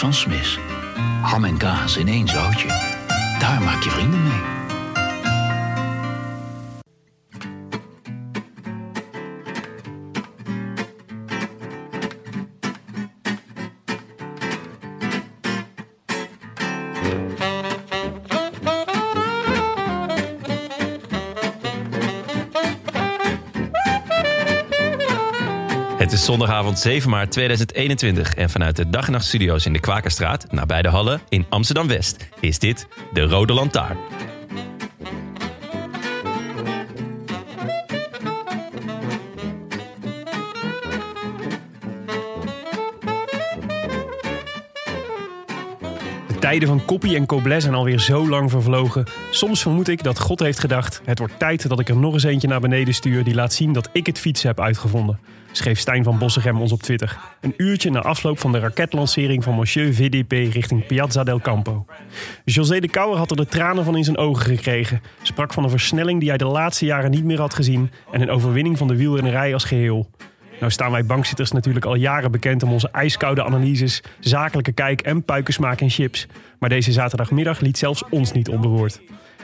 Van Smis. Ham en kaas in één zoutje. Daar maak je vrienden mee. Zondagavond 7 maart 2021 en vanuit de Dag en Nacht Studio's in de Kwakerstraat, nabij de Hallen in Amsterdam-West, is dit de Rode Lantaarn. Tijden van Koppie en Koblet zijn alweer zo lang vervlogen. Soms vermoed ik dat God heeft gedacht... het wordt tijd dat ik er nog eens eentje naar beneden stuur... die laat zien dat ik het fietsen heb uitgevonden. Schreef Stijn van Bossegem ons op Twitter. Een uurtje na afloop van de raketlancering van Monsieur VDP... richting Piazza del Campo. José de Kouwer had er de tranen van in zijn ogen gekregen. Sprak van een versnelling die hij de laatste jaren niet meer had gezien... en een overwinning van de wielrennerij als geheel. Nou staan wij bankzitters natuurlijk al jaren bekend om onze ijskoude analyses, zakelijke kijk en puikensmaak en chips. Maar deze zaterdagmiddag liet zelfs ons niet onbewoord.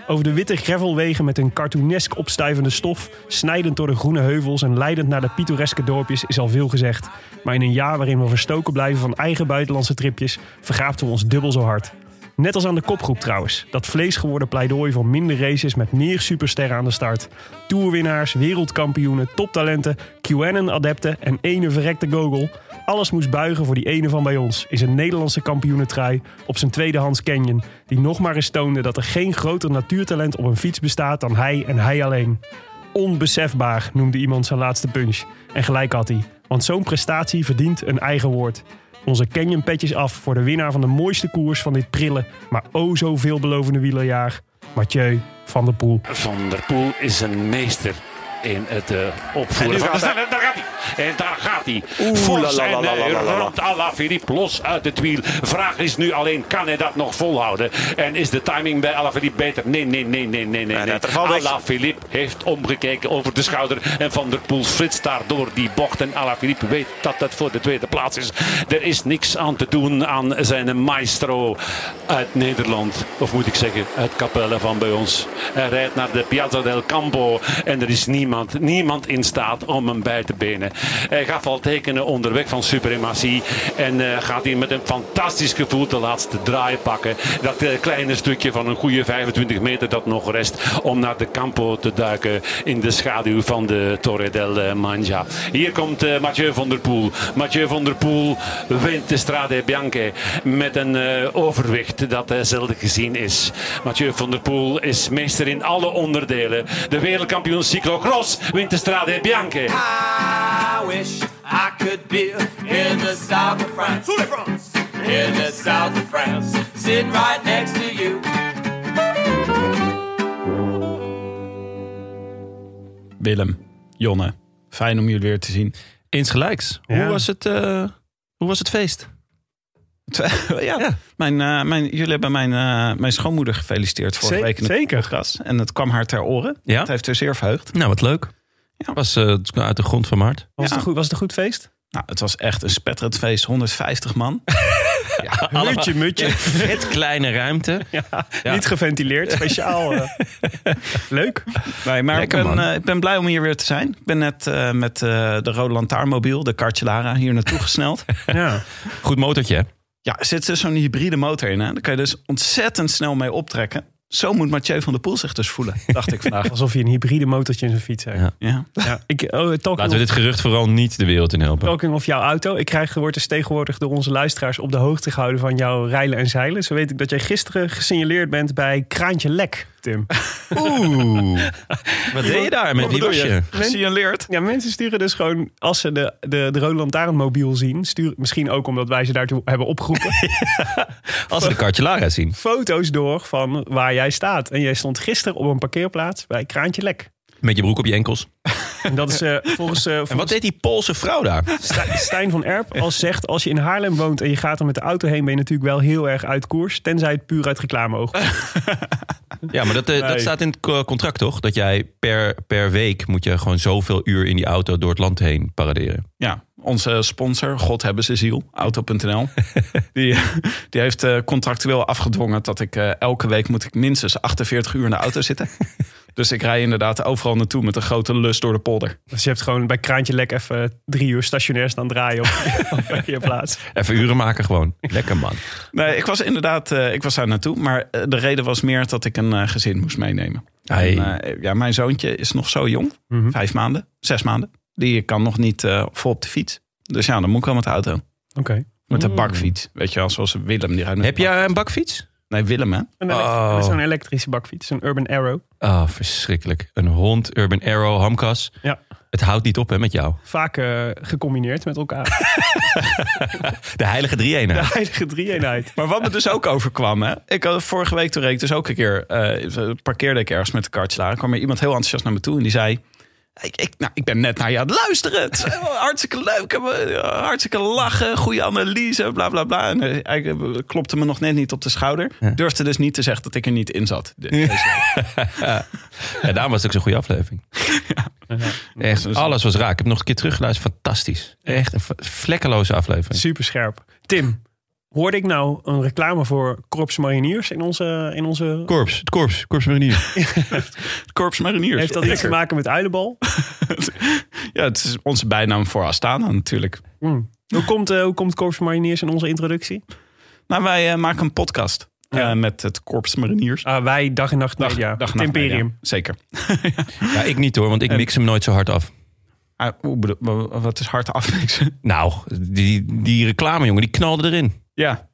Over de witte gravelwegen met hun cartoonesk opstuivende stof, snijdend door de groene heuvels en leidend naar de pittoreske dorpjes is al veel gezegd. Maar in een jaar waarin we verstoken blijven van eigen buitenlandse tripjes, vergaapten we ons dubbel zo hard. Net als aan de kopgroep trouwens. Dat vleesgeworden pleidooi voor minder races met meer supersterren aan de start. Tourwinnaars, wereldkampioenen, toptalenten, QAnon-adepten en ene verrekte gogel. Alles moest buigen voor die ene van bij ons. Is een Nederlandse kampioenentrui op zijn tweedehands Canyon. Die nog maar eens toonde dat er geen groter natuurtalent op een fiets bestaat dan hij en hij alleen. Onbesefbaar noemde iemand zijn laatste punch. En gelijk had hij. Want zo'n prestatie verdient een eigen woord. Onze Canyon petjes af voor de winnaar van de mooiste koers van dit prille, maar o zo veelbelovende wielerjaar. Mathieu van der Poel. Van der Poel is een meester in het uh, opvoeren van de. Daar gaat hij. En daar gaat hij. En uh, ramt Alaphilippe los uit het wiel. Vraag is nu alleen, kan hij dat nog volhouden? En is de timing bij Alaphilippe beter? Nee, nee, nee, nee, nee, nee. nee. Alaphilippe heeft omgekeken over de schouder. En Van der Poel flitst daar door die bocht. En Alaphilippe weet dat het voor de tweede plaats is. Er is niks aan te doen aan zijn maestro uit Nederland. Of moet ik zeggen, uit Capelle van bij ons. Hij rijdt naar de Piazza del Campo. En er is niemand, niemand in staat om hem bij te benen. Hij gaf al tekenen onderweg van suprematie. En uh, gaat hij met een fantastisch gevoel de laatste draai pakken. Dat uh, kleine stukje van een goede 25 meter dat nog rest. Om naar de Campo te duiken in de schaduw van de Torre del Manja. Hier komt Mathieu van der Poel. Mathieu van der Poel wint de Strade Bianche met een overwicht dat zelden gezien is. Mathieu van der Poel is meester in alle onderdelen. De wereldkampioen cyclocross wint de Strade Bianche. I wish I could be in the south of France. In the south of France. Sitting right next to you. Willem, Jonne, fijn om jullie weer te zien. Insgelijks. Ja. Hoe, was het, uh, hoe was het feest? ja, ja. Mijn, uh, mijn, jullie hebben mijn, uh, mijn schoonmoeder gefeliciteerd vorige week in de zeker. podcast. En het kwam haar ter oren. Ja? Het heeft haar zeer verheugd. Nou, wat leuk. Ja. Was uh, uit de grond van maart. Was, Ja. het, een goed, was het een goed feest? Nou, het was echt een spetterend feest. 150 man. Mutje, mutje. Vet kleine ruimte. Ja, Ja. Niet geventileerd, speciaal. eh. Leuk. Nee, maar ik ben, eh, ik ben blij om hier weer te zijn. Ik ben net eh, met eh, de Rode Lantaarnmobiel, de Cartelara, hier naartoe gesneld. Ja. Goed motortje, hè? Ja, er zit dus zo'n hybride motor in. Hè? Daar kan je dus ontzettend snel mee optrekken. Zo moet Mathieu van der Poel zich dus voelen, dacht ik vandaag. Alsof je een hybride motortje in zijn fiets hebt. Ja. Ja. Ja, ik, oh, Laten we dit gerucht vooral niet de wereld in helpen. talking of jouw auto. Ik krijg, wordt dus tegenwoordig door onze luisteraars op de hoogte gehouden van jouw rijlen en zeilen. Zo weet ik dat jij gisteren gesignaleerd bent bij Kraantje Lek, Tim. Oeh. Wat deed je daar? Met wie bedoel was je? Gesignaleerd. Ja, mensen sturen dus gewoon, als ze de, de, de Rode Lantaarnmobiel zien... Sturen, misschien ook omdat wij ze daartoe hebben opgeroepen... Als ze de kartje Lara zien. foto's door van waar jij staat. En jij stond gisteren op een parkeerplaats bij Kraantje Lek. Met je broek op je enkels. En dat is eh, volgens, eh, En wat deed die Poolse vrouw daar? Stijn van Erp als zegt... als je in Haarlem woont en je gaat er met de auto heen... ben je natuurlijk wel heel erg uit koers. Tenzij het puur uit reclameoog. Ja, maar dat, eh, dat staat in het co- contract toch? Dat jij per, per week moet je gewoon zoveel uur in die auto door het land heen paraderen. Ja, onze sponsor, God hebben ze ziel, Auto.nl. die, die heeft contractueel afgedwongen dat ik elke week moet ik minstens 48 uur in de auto zitten. Dus ik rij inderdaad overal naartoe met een grote lus door de polder. Dus je hebt gewoon bij Kraantje Lek even drie uur stationair staan draaien op, op je plaats. Even uren maken gewoon. Lekker man. Nee, ik was inderdaad, eh, ik was daar naartoe. Maar eh, de reden was meer dat ik een eh, gezin moest meenemen. Hey. En, ja, mijn zoontje is nog zo jong, Mhm. vijf maanden, zes maanden. Die kan nog niet eh, vol op de fiets. Dus ja, dan moet ik wel met de auto. Oké. Met de bakfiets, weet je wel, zoals Willem. Die rijdt Heb jij een bakfiets? Nee, Willem hè? Een Oh. Zo'n elektrische bakfiets, een Urban Arrow. Oh, verschrikkelijk. Een hond, Urban Arrow, hamkas. Ja. Het houdt niet op hè, met jou. Vaak eh, gecombineerd met elkaar. De heilige De drie-eenheid. heilige drie-eenheid. Maar wat me dus ook overkwam, hè? Ik had vorige week toen reed ik dus ook een keer, eh, parkeerde ik ergens met de kartje daar. kwam er iemand heel enthousiast naar me toe en die zei: ik, ik, nou, ik ben net naar je aan het luisteren. Het is hartstikke leuk. Hartstikke lachen. Goede analyse. Bla bla bla. En eh, hij eh, klopte me nog net niet op de schouder. Durfde dus niet te zeggen dat ik er niet in zat. Ja, daarom was het ook zo'n goede aflevering. Echt, alles was raak. Ik heb nog een keer teruggeluisterd. Fantastisch. Echt een vlekkeloze aflevering. Super scherp. Tim, hoorde ik nou een reclame voor Korps Mariniers in onze... In onze... Korps, het korps, korps marinier. Korps Mariniers. Heeft dat iets te maken met uilenbal? Ja, het is onze bijnaam voor Astana natuurlijk. Hmm. Hoe, komt, eh, hoe komt Korps Mariniers in onze introductie? Nou, wij eh, maken een podcast eh, Ja. met het Korps Mariniers. Ah, wij, Dag en Nacht Dag- Media. dag het en nacht Imperium. media. Zeker. Ja, ik niet hoor, want ik mix hem nooit zo hard af. Ah, wat is hard afmixen? Nou, die, die reclame jongen, die knalde erin. Ja.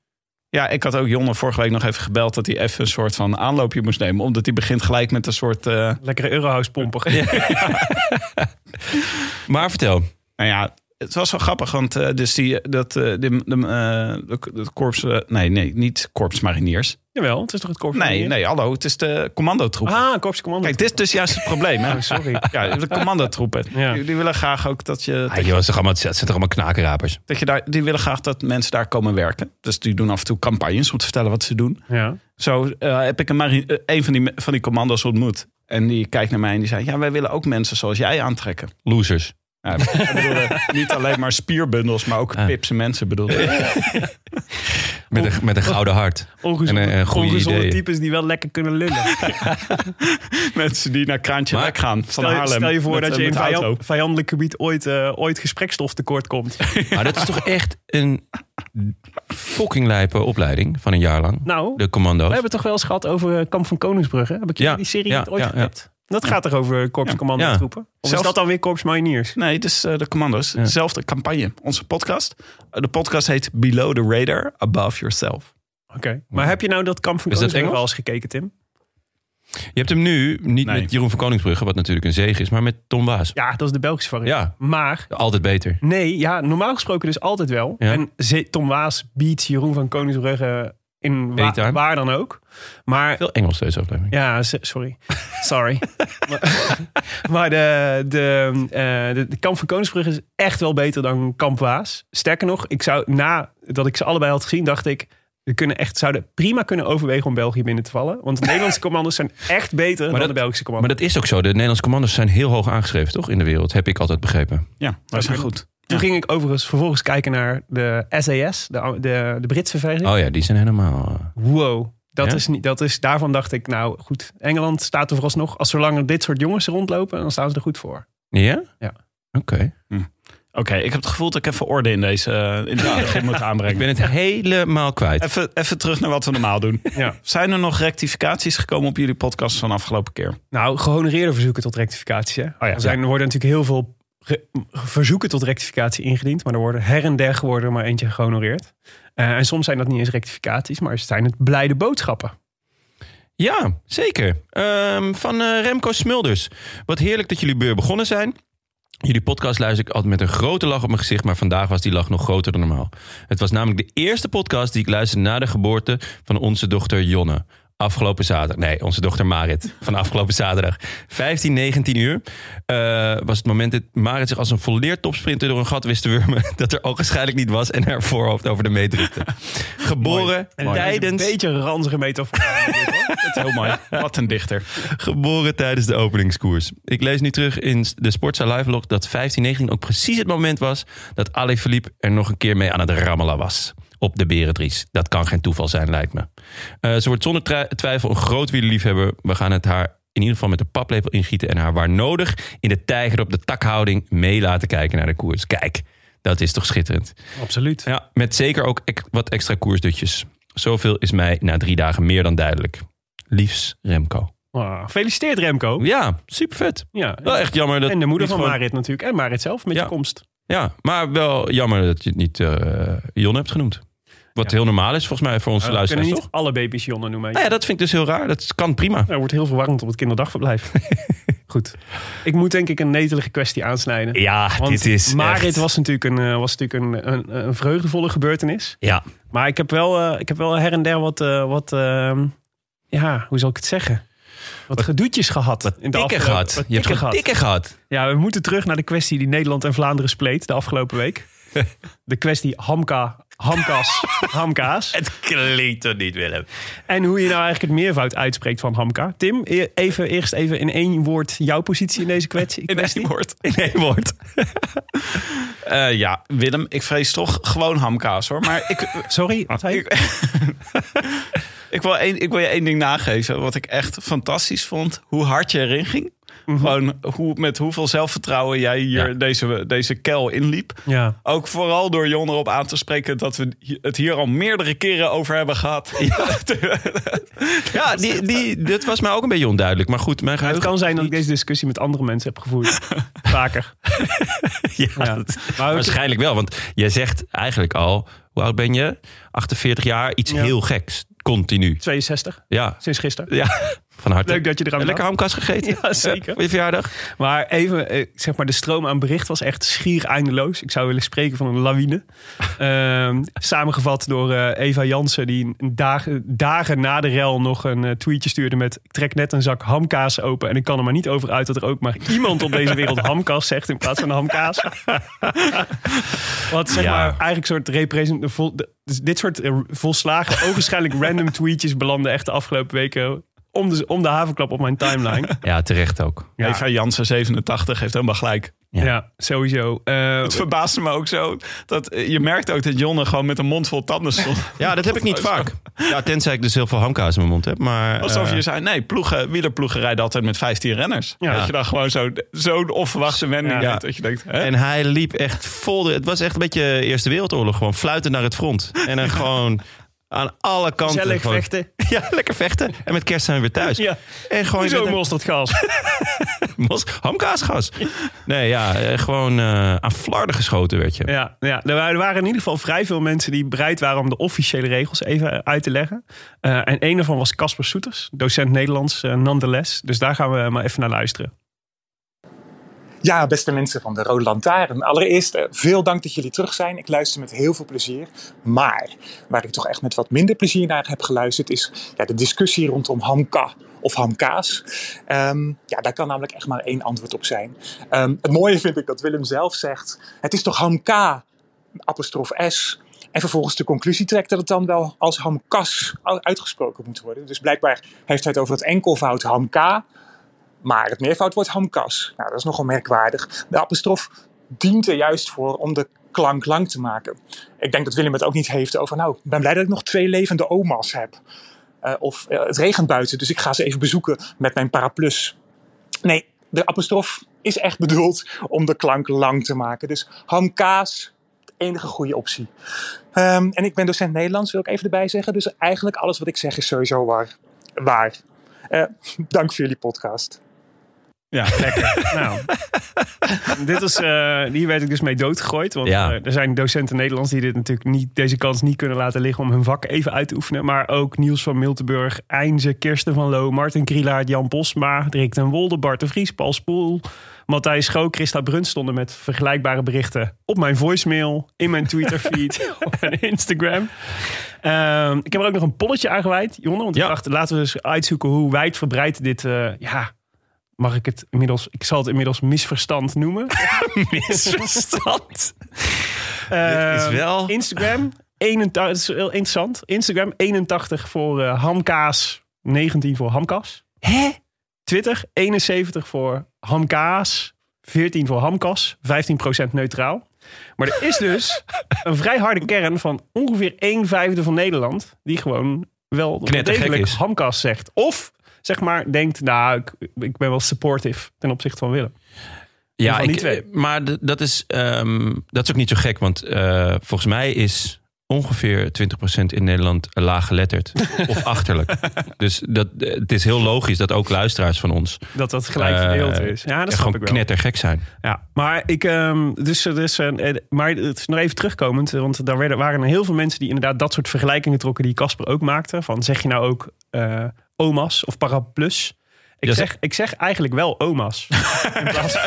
Ja, ik had ook Jonne vorige week nog even gebeld dat hij even een soort van aanloopje moest nemen. Omdat hij begint gelijk met een soort. eh, Lekkere Eurohouse pomper. Maar vertel. nou ja, het was wel grappig, want eh, dus die, dat, eh, de, de, eh, de, de korps. nee, nee, niet korps mariniers. Jawel, het is toch het Korps Nee, nee, hallo, het is de commandotroep. Ah, Korps Commando. Kijk, dit is dus juist het probleem. Hè? Oh, sorry. Ja, de commandotroepen. Ja. Die, die willen graag ook dat je, Ah, joh, het zijn allemaal, het zijn toch allemaal knakenrapers. dat je daar. Die willen graag dat mensen daar komen werken. Dus die doen af en toe campagnes om te vertellen wat ze doen. Ja. Zo eh, heb ik een, mari- eh, een van, die, van die commando's ontmoet. En die kijkt naar mij en die zei: Ja, wij willen ook mensen zoals jij aantrekken. Losers. Ja, bedoelde niet alleen maar spierbundels, maar ook Ah. pipse mensen bedoelde. Met een, met een gouden hart. Ongezonde, En, eh, goede ongezonde ideeën. types die wel lekker kunnen lullen. mensen die naar Kraantje Maar- Lek gaan van Stel je, Haarlem. stel je voor met, dat eh, je in vijand, vijandelijk gebied ooit, eh, ooit gesprekstof tekort komt. Maar dat is toch echt een fucking lijpe opleiding van een jaar lang. Nou, De commando's. we hebben het toch wel eens gehad over eh, Kamp van Koningsbrugge. Heb ik jullie Ja, die serie ja, ooit ja, ja. Dat gaat toch over Korps Commando Ja. troepen? Of Zelfs- is dat dan weer Korps Mariniers? Nee, dus eh, de commando's. Dezelfde campagne. Onze podcast. Eh, de podcast heet Below the Radar, Above Yourself. Oké. Maar heb je nou dat Kamp van Is dat Koningsbrugge Engels? wel eens gekeken, Tim? Je hebt hem nu niet Nee. met Jeroen van Koningsbrugge, wat natuurlijk een zege is, maar met Tom Waas. Ja, dat is de Belgische variant. Ja, Maar altijd beter. nee, ja, normaal gesproken dus altijd wel. Ja. En Tom Waas biedt Jeroen van Koningsbrugge in waar dan ook. Maar Veel Engels deze aflevering. Ja, sorry. Sorry. maar maar de, de, eh, de, de Kamp van Koningsbrug is echt wel beter dan Kamp Waas. Sterker nog, ik zou, na dat ik ze allebei had gezien, dacht ik... We kunnen echt, zouden prima kunnen overwegen om België binnen te vallen. Want de Nederlandse commando's zijn echt beter dan dat- de Belgische Maar commando's. dat is ook zo. De Nederlandse commando's zijn heel hoog aangeschreven, toch? In de wereld, heb ik altijd begrepen. Ja, dat is goed. Toen ging ik overigens vervolgens kijken naar de SAS, de, de, de Britse versie. Oh ja, die zijn helemaal... eh, Wow. Dat Ja? is niet, dat is, daarvan dacht ik, nou goed, Engeland staat er vooralsnog, als zolang er dit soort jongens rondlopen, dan staan ze er goed voor. Ja? Ja. Oké. Oké, ik heb het gevoel dat ik even orde in deze uh, in moet aanbrengen. Ik ben het helemaal kwijt. Even, even terug naar wat we normaal doen. Ja. Zijn er nog rectificaties gekomen op jullie podcast van afgelopen keer? Nou, gehonoreerde verzoeken tot rectificaties. Hè? ja. er, zijn, er worden natuurlijk heel veel verzoeken tot rectificatie ingediend. Maar er worden her en der geworden maar eentje gehonoreerd. Eh, en soms zijn dat niet eens rectificaties, maar zijn het blijde boodschappen. Ja, zeker. Ehm, van eh, Remco Smulders. Wat heerlijk dat jullie weer begonnen zijn. Jullie podcast luister ik altijd met een grote lach op mijn gezicht, maar vandaag was die lach nog groter dan normaal. Het was namelijk de eerste podcast die ik luisterde na de geboorte van onze dochter Jonne. Afgelopen zaterdag. Nee, onze dochter Marit. Van afgelopen zaterdag. 15, 19 uur. eh, was het moment dat Marit zich als een volleerd topsprinter door een gat wist te wurmen. Dat er al waarschijnlijk niet was en haar voorhoofd over de meet. Geboren En tijdens. Een beetje een ranzige metafoor. Het is heel mooi. Wat een dichter. Geboren tijdens de openingskoers. Ik lees nu terug in de Sportza live log dat 15-19 ook precies het moment was dat Ali Philippe er nog een keer mee aan het rammelen was. Op de Berendries. Dat kan geen toeval zijn, lijkt me. Eh, ze wordt zonder twijfel een groot wielerliefhebber. We gaan het haar in ieder geval met de paplepel ingieten en haar waar nodig in de tijger op de takhouding mee laten kijken naar de koers. Kijk, dat is toch schitterend. Absoluut. Ja, met zeker ook wat extra koersdutjes. Zoveel is mij na drie dagen meer dan duidelijk. Liefs Remco. Ah, gefeliciteerd Remco. Ja, super vet. Ja. Wel echt jammer dat en de moeder van gewoon- Marit natuurlijk. En Marit zelf met Ja. je komst. Ja, maar wel jammer dat je het niet eh Jon hebt genoemd. Wat heel normaal is volgens mij voor onze We kunnen luisteraars, niet toch? alle baby's Jonne noemen. Nou ja, dat vind ik dus heel raar. Dat kan prima. Er wordt heel verwarrend op het kinderdagverblijf. Goed. Ik moet denk ik een netelige kwestie aansnijden. Ja, Want dit is Marit echt- was natuurlijk, een, eh, was natuurlijk een, een, een vreugdevolle gebeurtenis. Ja, Maar ik heb wel, eh, ik heb wel her en der wat, eh, wat ehm, ja, hoe zal ik het zeggen? Wat, gedoetjes gehad. wat in de dikker afgelopen- gehad. wat Je hebt gehad. dikker gehad. Ja, we moeten terug naar de kwestie die Nederland en Vlaanderen spleet de afgelopen week. de kwestie Hamka, Hamkas, Hamkaas. Het klinkt toch niet, Willem? En hoe je nou eigenlijk het meervoud uitspreekt van Hamka. Tim, e- even, eerst even in één woord jouw positie in deze kwestie. In één woord. In één woord. Eh, ja, Willem, ik vrees toch gewoon hamkaas hoor. Maar ik, Sorry, wat zei je? ik, ik, wil één, ik wil je één ding nageven. Wat ik echt fantastisch vond. Hoe hard je erin ging. Gewoon hoe, met hoeveel zelfvertrouwen jij hier Ja. deze, deze kel inliep. Ja. Ook vooral door Jon erop aan te spreken dat we het hier al meerdere keren over hebben gehad. Ja, die, die, dit was mij ook een beetje onduidelijk. Maar goed, mijn Het kan zijn dat ik deze discussie met andere mensen heb gevoerd. Vaker. Ja, Ja. dat- Maar ook- waarschijnlijk wel. Want jij zegt eigenlijk al... Hoe oud ben je? 48 jaar. Iets Ja. heel geks. Continu. 62, Ja, sinds gisteren. ja. Van harte. Leuk dat je eraan En Lekker hamkas gegeten? Ja, zeker. Voor je verjaardag? Maar even, eh, zeg maar, de stroom aan bericht was echt schier eindeloos. Ik zou willen spreken van een lawine. Ehm, samengevat door eh, Eva Jansen, die een dagen, dagen na de rel nog een eh, tweetje stuurde met... Ik trek net een zak hamkaas open en ik kan er maar niet over uit dat er ook maar iemand op deze wereld hamkaas zegt in plaats van hamkaas. Wat zeg Ja. maar eigenlijk een soort represent... vol- dit soort volslagen, ogenschijnlijk random tweetjes belanden echt de afgelopen weken om de, om de havenklap op mijn timeline. Ja, terecht ook. Ja. Eva Jansen, 87, heeft helemaal gelijk. Ja. Ja, sowieso. Eh, Het verbaasde me ook zo. Dat, eh, je merkt ook dat Jonne gewoon met een mond vol tanden stond. Ja, dat heb ik niet vaak. Ja, tenzij ik dus heel veel hamkaas in mijn mond heb. Maar, Alsof eh, je zei, nee, ploegen, wielerploegen rijden altijd met 15 renners. Ja. Dat je dan gewoon zo- zo'n onverwachte wending Ja. hebt. Dat je denkt, hè? En hij liep echt vol. de- het was echt een beetje Eerste Wereldoorlog. Gewoon fluiten naar het front. En dan gewoon aan alle kanten. Gezellig gewoon- vechten. Ja, lekker vechten. En met kerst zijn we weer thuis. Ja. En gewoon Hoezo een- mosterd gas? mos, hamkaasgas. Nee, ja, eh, gewoon eh, aan flarden geschoten werd je. ja, ja. Er, waren, in ieder geval vrij veel mensen die bereid waren om de officiële regels even uit te leggen. Eh, en een daarvan was Casper Soeters, docent Nederlands, eh, nonetheless. Dus daar gaan we maar even naar luisteren. Ja, beste mensen van de Rode Lantaarn. Allereerst eh, veel dank dat jullie terug zijn. Ik luister met heel veel plezier. Maar waar ik toch echt met wat minder plezier naar heb geluisterd is ja, de discussie rondom hamka of hamkaas. Ehm, ja, daar kan namelijk echt maar één antwoord op zijn. Ehm, het mooie vind ik dat Willem zelf zegt: het is toch hamka, apostrof S. En vervolgens de conclusie trekt dat het dan wel als hamkas uitgesproken moet worden. Dus blijkbaar heeft hij het over het enkelvoud hamka. Maar het meervoud wordt hamkas. Nou, dat is nogal merkwaardig. De apostrof dient er juist voor om de klank lang te maken. Ik denk dat Willem het ook niet heeft over, nou, ik ben blij dat ik nog twee levende oma's heb. Eh, of eh, het regent buiten, dus ik ga ze even bezoeken met mijn paraplus. Nee, de apostrof is echt bedoeld om de klank lang te maken. Dus hamkaas, enige goede optie. Ehm, en ik ben docent Nederlands, wil ik even erbij zeggen. Dus eigenlijk alles wat ik zeg is sowieso waar. waar. Eh, dank voor jullie podcast. Ja, lekker. nou, dit is, eh, hier werd ik dus mee doodgegooid. Want Ja. eh, er zijn docenten Nederlands die dit natuurlijk niet, deze kans niet kunnen laten liggen om hun vak even uit te oefenen. Maar ook Niels van Miltenburg, Eindze, Kirsten van Loo, Martin Krielaert, Jan Bosma, Dirk ten Wolde, Bart de Vries, Paul Spoel, Matthijs Schoo, Christa Bruns stonden met vergelijkbare berichten op mijn voicemail, in mijn Twitterfeed, op mijn Instagram. Ehm, ik heb er ook nog een polletje aangeweid, Jonne. Want Ja. ik dacht, laten we eens uitzoeken hoe wijdverbreid dit, eh, ja, mag ik het inmiddels, ik zal het inmiddels misverstand noemen. Misverstand. Eh, is wel- Instagram, 81, dat is heel interessant. Instagram 81 voor eh, hamkaas, 19 voor hamkas. Hè? Twitter 71 voor hamkaas, 14 voor hamkas, 15% neutraal. Maar er is dus een vrij harde kern van ongeveer 1 vijfde van Nederland... die gewoon wel degelijk is. hamkas zegt. Of zeg maar denkt, nou, ik, ik ben wel supportive ten opzichte van Willem. Ja, van ik, maar dat is, ehm, dat is ook niet zo gek. Want eh, volgens mij is ongeveer 20% in Nederland laaggeletterd. of achterlijk. Dus dat, het is heel logisch dat ook luisteraars van ons... Dat dat gelijk eh, verdeeld is. Ja, dat snap gewoon ik wel. knettergek zijn. Ja, maar ik, ehm, dus, dus, eh, maar het is nog even terugkomend, want daar werden, waren er heel veel mensen die inderdaad dat soort vergelijkingen trokken die Casper ook maakte. Van zeg je nou ook oma's of paraplus? Ik, Ja, zeg, ik zeg eigenlijk wel oma's. Plaats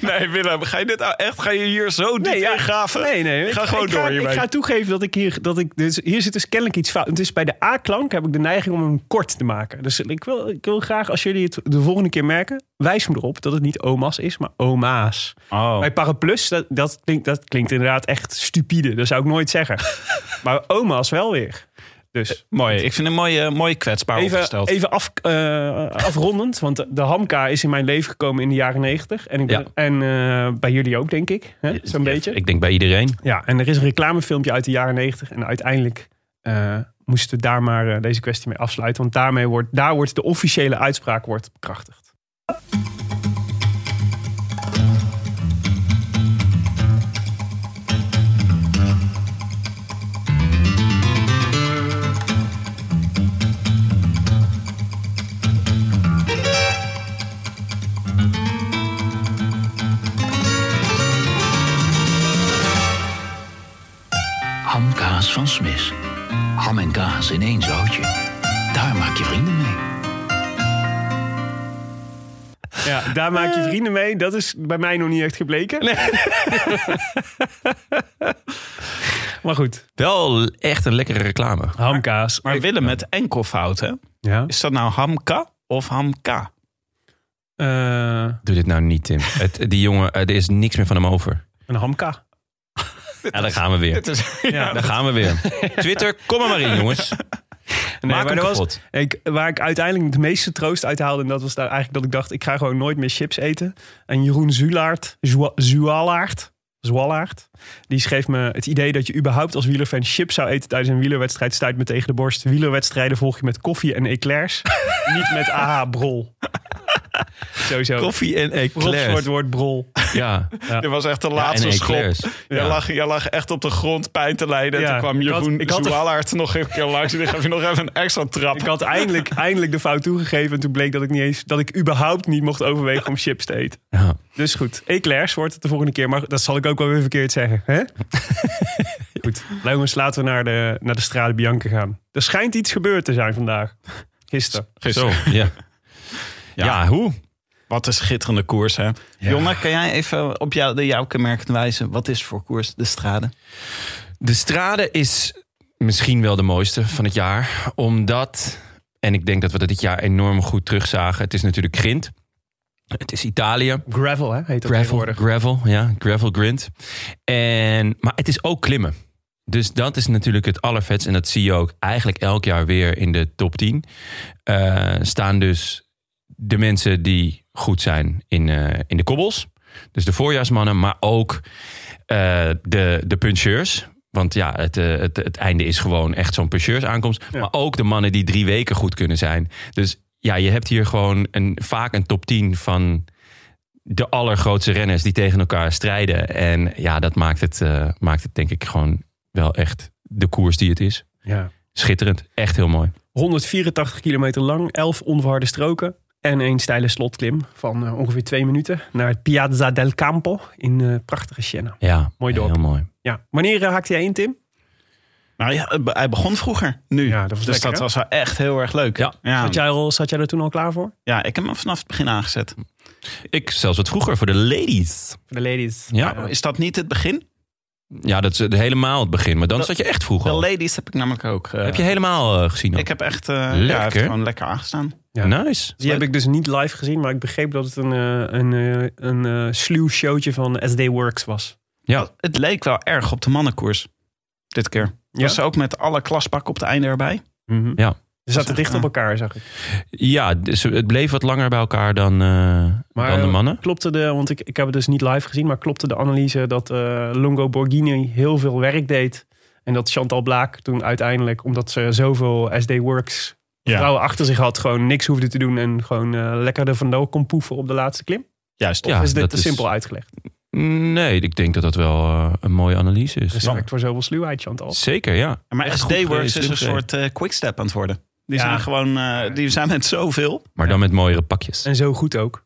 Nee, Willem, ga je dit nou echt? Ga je hier zo diep ja, ingraven? Nee, nee. Ga ik, gewoon ik door Ga. Ik ga toegeven dat ik hier... Dat ik, dus, hier zit dus kennelijk iets fout. Dus bij de A-klank heb ik de neiging om hem kort te maken. Dus ik wil, ik wil graag, als jullie het de volgende keer merken... wijs me erop dat het niet oma's is, maar oma's. Oh. Bij paraplus, dat, dat, klinkt, dat klinkt inderdaad echt stupide. Dat zou ik nooit zeggen. maar oma's wel weer. Dus Mooi. Ik vind een mooie, mooie kwetsbaar even, opgesteld. even af, eh, afrondend. Want de, hamka is in mijn leven gekomen in de jaren negentig. En, ik ben- Ja. en eh, bij jullie ook, denk ik. Zo'n Ja, beetje. Ik denk bij iedereen. Ja, en er is een reclamefilmpje uit de jaren 90. En uiteindelijk eh, moesten we daar maar eh, deze kwestie mee afsluiten. Want daarmee wordt, daar wordt de officiële uitspraak wordt bekrachtigd. Kaas in één zoutje. Daar maak je vrienden mee. Ja, daar maak je vrienden mee. Dat is bij mij nog niet echt gebleken. maar goed, Wel echt een lekkere reclame. hamkaas. maar Willem met enkelvoud, hè? Ja. Is dat nou hamka of hamka? Eh, Doe dit nou niet, Tim. Het, die jongen, eh, er is niks meer van hem over. een hamka. Ja, daar gaan we weer. Het is, Ja. Daar gaan we weer. Twitter, kom er maar in, jongens. Nee, Maak maar er was, ik, waar ik uiteindelijk de meeste troost uit haalde... en dat was daar eigenlijk dat ik dacht... ik ga gewoon nooit meer chips eten. En Jeroen Zulaert, Zualaert, die schreef me het idee dat je überhaupt als wielerfan chips zou eten... tijdens een wielerwedstrijd stuit me tegen de borst. Wielerwedstrijden volg je met koffie en eclairs. niet met aha, brol. Sowieso. Koffie en Rob soort eclairs. woord brol. Ja, Dit was echt de ja laatste schop. eclairs. Jij, Ja. lag, jij lag echt op de grond pijn te lijden. Ja, Toen kwam ik had- Jeroen ik had- nog een keer langs. En die gaf je nog even een extra trap. Ik had eindelijk, eindelijk de fout toegegeven... en toen bleek dat ik, niet eens, dat ik überhaupt niet mocht overwegen om chips te eten. Ja. Dus goed, eclairs wordt het de volgende keer. Maar dat zal ik ook wel weer verkeerd zeggen. Hè? goed, jongens, laten we naar de, naar de Strade Bianca gaan. Er schijnt iets gebeurd te zijn vandaag. Gisteren. Zo, ja. Ja, hoe? Wat een schitterende koers, hè? Jongen, kan jij even op jou, de jouw kenmerkende wijze... wat is voor koers de strade? De strade is misschien wel de mooiste van het jaar. Omdat, en ik denk dat we dat dit jaar enorm goed terugzagen. Het is natuurlijk grind. Het is Italië. Gravel, hè? Heet dat Gravel, gravel, ja, gravel grind. En, maar het is ook klimmen. Dus dat is natuurlijk het allervetst. En dat zie je ook eigenlijk elk jaar weer in de top 10. Eh, staan dus de mensen die goed zijn in, eh, in de kobbels. Dus de voorjaarsmannen, maar ook eh, de, de puncheurs. Want ja, het, eh, het, het einde is gewoon echt zo'n puncheursaankomst. Ja. Maar ook de mannen die drie weken goed kunnen zijn. Dus ja, je hebt hier gewoon een, vaak een top 10 van de allergrootste renners die tegen elkaar strijden. En ja, dat maakt het, maakt het denk ik gewoon wel echt de koers die het is. Ja. Schitterend. Echt heel mooi. 184 kilometer lang, 11 onverharde stroken. En een steile slotklim van eh, ongeveer twee minuten naar Piazza del Campo in eh, prachtige Siena. Ja, Mooi dorp. Heel mooi. Ja. Wanneer eh, haakte jij in, Tim? Nou ja, het hij begon vroeger, nu. Ja, dat was dus lekker, dat hè? was wel echt heel erg leuk. Ja. ja. Zat, jij al, zat jij er toen al klaar voor? Ja, ik heb hem vanaf het begin aangezet. Ik zelfs wat vroeger voor de ladies. Voor de ladies. Ja, Is dat niet het begin? ja dat is helemaal het begin. Maar dan zat je echt vroeg De ladies heb ik namelijk ook. Heb je helemaal gezien? ook? Ik heb echt ja, Lekker. gewoon lekker aangestaan. Ja. Nice. Die heb ik dus niet live gezien, maar ik begreep dat het een, eh, een, eh, een eh, sluw showtje van SD Works was. Ja. Het leek wel erg op de mannenkoers. Dit keer. Ja? Was ook met alle klaspakken op het einde erbij. Ja. Ze zaten dicht op elkaar, zag ik. Ja, dus het bleef wat langer bij elkaar dan, eh, Maar, dan de mannen. Klopte de, want ik, ik heb het dus niet live gezien, maar klopte de analyse dat eh, Longo Borghini heel veel werk deed. En dat Chantal Blaak toen uiteindelijk, omdat ze zoveel SD Works Ja. vrouwen achter zich had, gewoon niks hoefde te doen en gewoon eh, lekker er vandoor kon poeven op de laatste klim? Juist. Of Ja, is dit dat te is- simpel uitgelegd? Nee, ik denk dat dat wel eh, een mooie analyse is. Respect voor zoveel sluwheid, Chantal. Zeker, ja. Maar Echt SD-Works is een soort eh, quickstep aan het worden. Die Ja. zijn gewoon, eh, die zijn met zoveel. Maar dan met mooiere pakjes. En zo goed ook.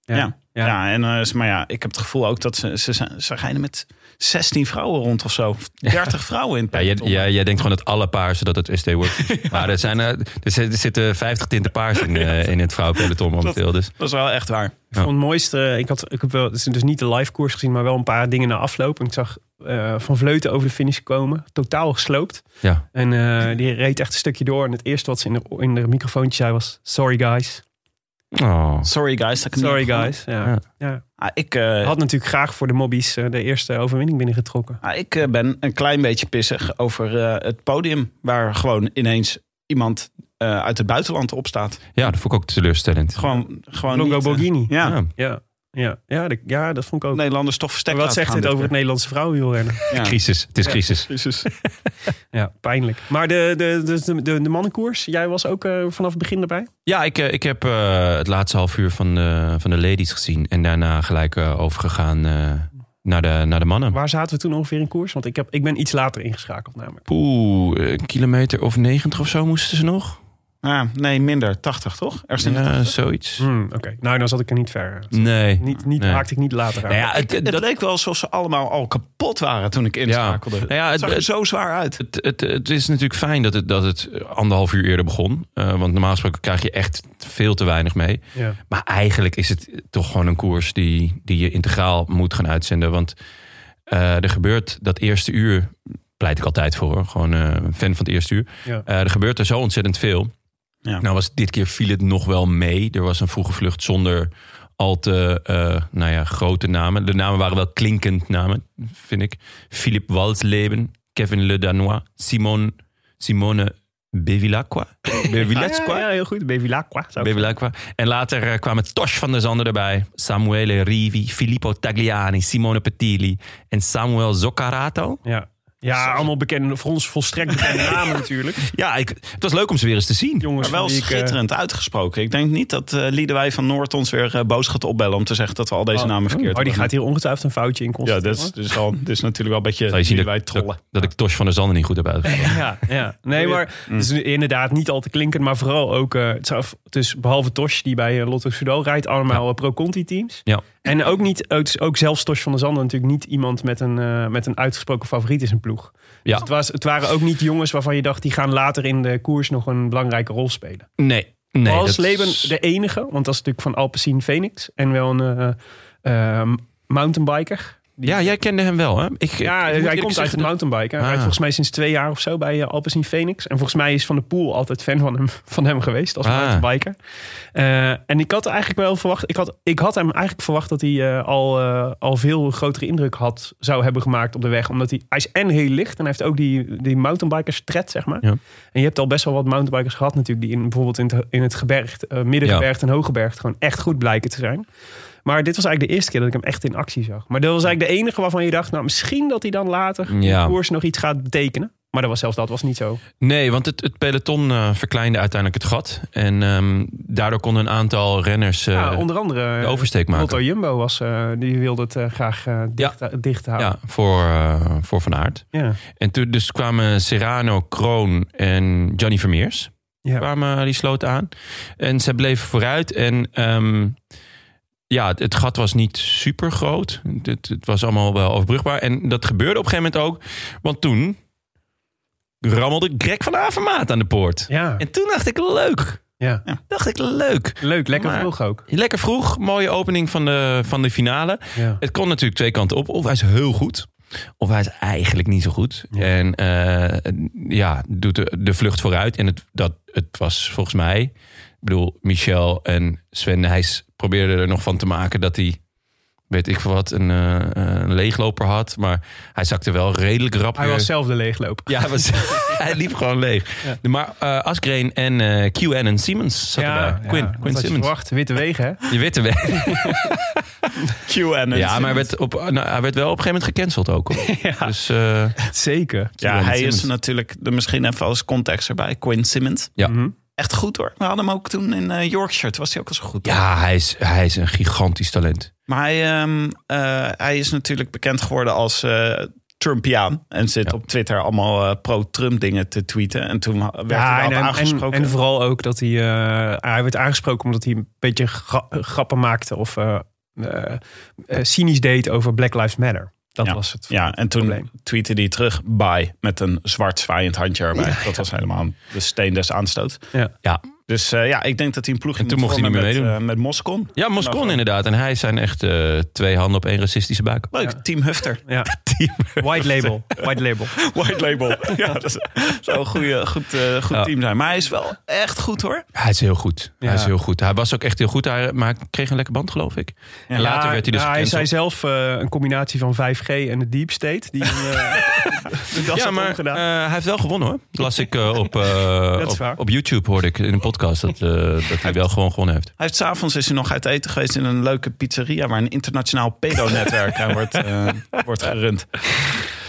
Ja. Ja. Ja, en, eh, maar ja, ik heb het gevoel ook dat ze, ze, zijn- ze rijden met 16 vrouwen rond of zo. 30 vrouwen in het Ja, jij, peloton. jij, denkt gewoon dat alle paarsen dat het SD wordt. Maar er, zijn, eh, er, er zitten 50 tinten paars in, eh, in het vrouwenpeloton momenteel. Dus. Dat is wel echt waar. Ik vond het mooiste, ik, had, ik heb wel, dus niet de live koers gezien, maar wel een paar dingen na afloop. En ik zag eh, Van Vleuten over de finish komen, totaal gesloopt. Ja. En die reed echt een stukje door. En het eerste wat ze in de, in de microfoontje zei was, sorry guys. Oh. Sorry guys. Dat ik hem Sorry guys. Ja. Ja. Ja. Ah, ik, eh, Had natuurlijk graag voor de mobbies eh, de eerste overwinning binnengetrokken. ah, ik eh, ben een klein beetje pissig over eh, het podium. Waar gewoon ineens iemand eh, uit het buitenland op staat. Ja, dat vond ik ook teleurstellend. Gewoon, gewoon Longo niet, Borghini. ja, Ja. Ja, ja, ja, de- ja, dat vond ik ook. Nederlanders toch verstek Maar wat zegt dit over het. Nederlandse vrouwenwielrennen? Ja. Crisis. Het is Ja. crisis. Crisis. Ja, pijnlijk. Maar de, de, de, de, de, mannenkoers, jij was ook eh, vanaf het begin erbij? Ja, ik, eh, ik heb eh, het laatste half uur van de, van de ladies gezien. En daarna gelijk eh, overgegaan eh, naar, de, naar de mannen. Waar zaten we toen ongeveer in koers? Want ik, heb, ik ben iets later ingeschakeld namelijk. Poeh, een kilometer of 90 of zo moesten ze nog. Ah, nee, minder. 80 toch? Ergens in de Ja, 80. zoiets. Hmm, Oké, nou dan zat ik er niet ver. Nee. Niet, niet, Nee. Haakte ik niet later aan. Nou ja, Ik- het, het dat, leek wel alsof ze allemaal al kapot waren toen ik inschakelde. Nou ja, het het- zag er zo zwaar uit. Het, het, het is natuurlijk fijn dat het, dat het anderhalf uur eerder begon. Eh, want normaal gesproken krijg je echt veel te weinig mee. Ja. Maar eigenlijk is het toch gewoon een koers die, die je integraal moet gaan uitzenden. Want eh, er gebeurt dat eerste uur, pleit ik altijd voor hoor. Gewoon eh, een fan van het eerste uur. Ja. Eh, er gebeurt er zo ontzettend veel. Ja. Nou was dit keer viel het nog wel mee. Er was een vroege vlucht zonder al te eh, nou ja, grote namen. De namen waren wel klinkend namen, vind ik. Philippe Walsleben, Kevin Le Danois, Simon, Simone Bevilacqua. Bevilacqua? Ja, ja, heel goed. Bevilacqua. Bevilacqua. En later eh, kwamen Tosh van der Zanden erbij. Samuele Rivi, Filippo Tagliani, Simone Petilli en Samuel Zoccarato. Ja. Ja, allemaal bekende, voor ons volstrekt bekende namen natuurlijk. Ja, ik, het was leuk om ze weer eens te zien. Jongens, Maar wel ik, eh, schitterend uitgesproken. Ik denk niet dat eh Liedewij van Noord ons weer eh, boos gaat opbellen... om te zeggen dat we al deze namen verkeerd Oh, die hebben. gaat hier ongetwijfeld een foutje in Ja, constateren. dat is, dus al, is natuurlijk wel een beetje Zou je zien dat, trollen. dat, dat ik Tosh van der Zanden niet goed heb uitgesproken. Ja, ja. Nee, maar het is inderdaad niet al te klinkend, maar vooral ook, eh, het dus behalve Tosh die bij Lotto Soudal rijdt, allemaal Pro-Conti teams. Ja. En ook niet, ook, zelfs Tosh van der Zanden natuurlijk niet iemand met een, eh, met een uitgesproken favoriet in zijn ploeg. Ja. Dus het, was, het waren ook niet jongens waarvan je dacht, die gaan later in de koers nog een belangrijke rol spelen. Nee. nee Als Leben is- de enige, want dat is natuurlijk van Alpecin Phoenix en wel een eh, eh, mountainbiker. Ja, jij kende hem wel, hè? Ik, Ja, ik hij komt uit het mountainbiken. Hij Ah. rijdt volgens mij sinds twee jaar of zo bij uh, Alpecin Phoenix. En volgens mij is Van der Poel altijd fan van hem, van hem geweest als Ah. mountainbiker. Eh, en ik had eigenlijk wel verwacht... Ik had, ik had hem eigenlijk verwacht dat hij eh, al, eh, al veel grotere indruk had, zou hebben gemaakt op de weg. Omdat hij, hij is en heel licht en hij heeft ook die, die mountainbikers tred, zeg maar. Ja. En je hebt al best wel wat mountainbikers gehad natuurlijk... die in, bijvoorbeeld in het, in het gebergte, eh, middengebergte en hooggebergte... gewoon echt goed blijken te zijn. Maar dit was eigenlijk de eerste keer dat ik hem echt in actie zag. Maar dat was eigenlijk de enige waarvan je dacht... nou, misschien dat hij dan later Ja. de koers nog iets gaat betekenen. Maar dat was zelfs dat was niet zo. Nee, want het, het peloton eh, verkleinde uiteindelijk het gat. En ehm, daardoor konden een aantal renners eh, ja, onder andere de oversteek maken. Lotto Jumbo was, eh, die wilde het graag dicht, dicht houden. Ja, voor, voor Van Aert. Ja. En toen dus kwamen Serrano, Kroon en Johnny Vermeers. Ja. Kwamen, die sloten aan. En ze bleven vooruit. En ehm, ja, het, het gat was niet super groot. Het, het was allemaal wel overbrugbaar. En dat gebeurde op een gegeven moment ook. Want toen rammelde Greg van Avermaat aan de poort. Ja. En toen dacht ik, leuk. Ja. Dacht ik, leuk. Leuk, lekker Maar- vroeg ook. Lekker vroeg, mooie opening van de, van de finale. Ja. Het kon natuurlijk twee kanten op. Of hij is heel goed, of hij is eigenlijk niet zo goed. En eh, ja, doet de, de vlucht vooruit. En het, dat, het was volgens mij... Ik bedoel, Michel en Sven Nijs probeerden er nog van te maken... dat hij, weet ik veel wat, een, eh, een leegloper had. Maar hij zakte wel redelijk rap Hij weer. was zelf de leegloper. Ja, hij, was, hij liep gewoon leeg. Maar eh Asgreen en eh QN en Siemens zaten daar. Quinn, Quinn verwacht? Witte wegen, hè? Je witte weg. QAnon. Ja, maar hij werd, op, nou, hij werd wel op een gegeven moment gecanceld ook. hoor. Dus eh, Zeker. Ja, hij Simmons. is natuurlijk, de, misschien even als context erbij, Quinn Simmons. Ja. Mhm. Echt goed hoor. We hadden hem ook toen in eh, Yorkshire. Toen was hij ook al zo goed. ja, hij is, hij is een gigantisch talent. Maar hij, ehm, eh, hij is natuurlijk bekend geworden als eh, Trumpiaan. En zit Ja. op Twitter allemaal pro-Trump dingen te tweeten. En toen werd hij Ja, en, aangesproken. en vooral ook dat hij... eh, hij werd aangesproken omdat hij een beetje gra- grappen maakte... of eh, eh, eh, cynisch deed over Black Lives Matter. Dat ja. was het Ja, en toen probleem. tweette hij terug bye met een zwart zwaaiend handje erbij. Dat was helemaal de steen des aanstoots. Ja. Ja, Dus eh, ja, ik denk dat hij een ploegje En toen moet mocht hij niet vormen meer met, meedoen. eh, met Moscon. ja Moscon inderdaad. En hij zijn echt eh, twee handen op één racistische buik. Leuk, Team Hufter. Ja. White label. White label. White label. ja, dat zou een goede, goed, eh, goed Ja. team zijn. Maar hij is wel echt goed hoor. Hij is heel goed. Hij is heel goed. Hij was ook echt heel goed. Hij, maar hij kreeg een lekker band, geloof ik. En later werd hij dus ja, hij zei zelf eh, een combinatie van 5G en de Deep State. Die hem, eh, de das Ja, maar eh, hij heeft wel gewonnen hoor. Las ik op, eh, Dat op, op YouTube hoorde ik in een podcast dat, eh, dat hij wel gewoon gewonnen heeft. Hij heeft s'avonds is hij nog uit eten geweest in een leuke pizzeria... waar een internationaal pedo-netwerk aan wordt, eh, wordt gerund.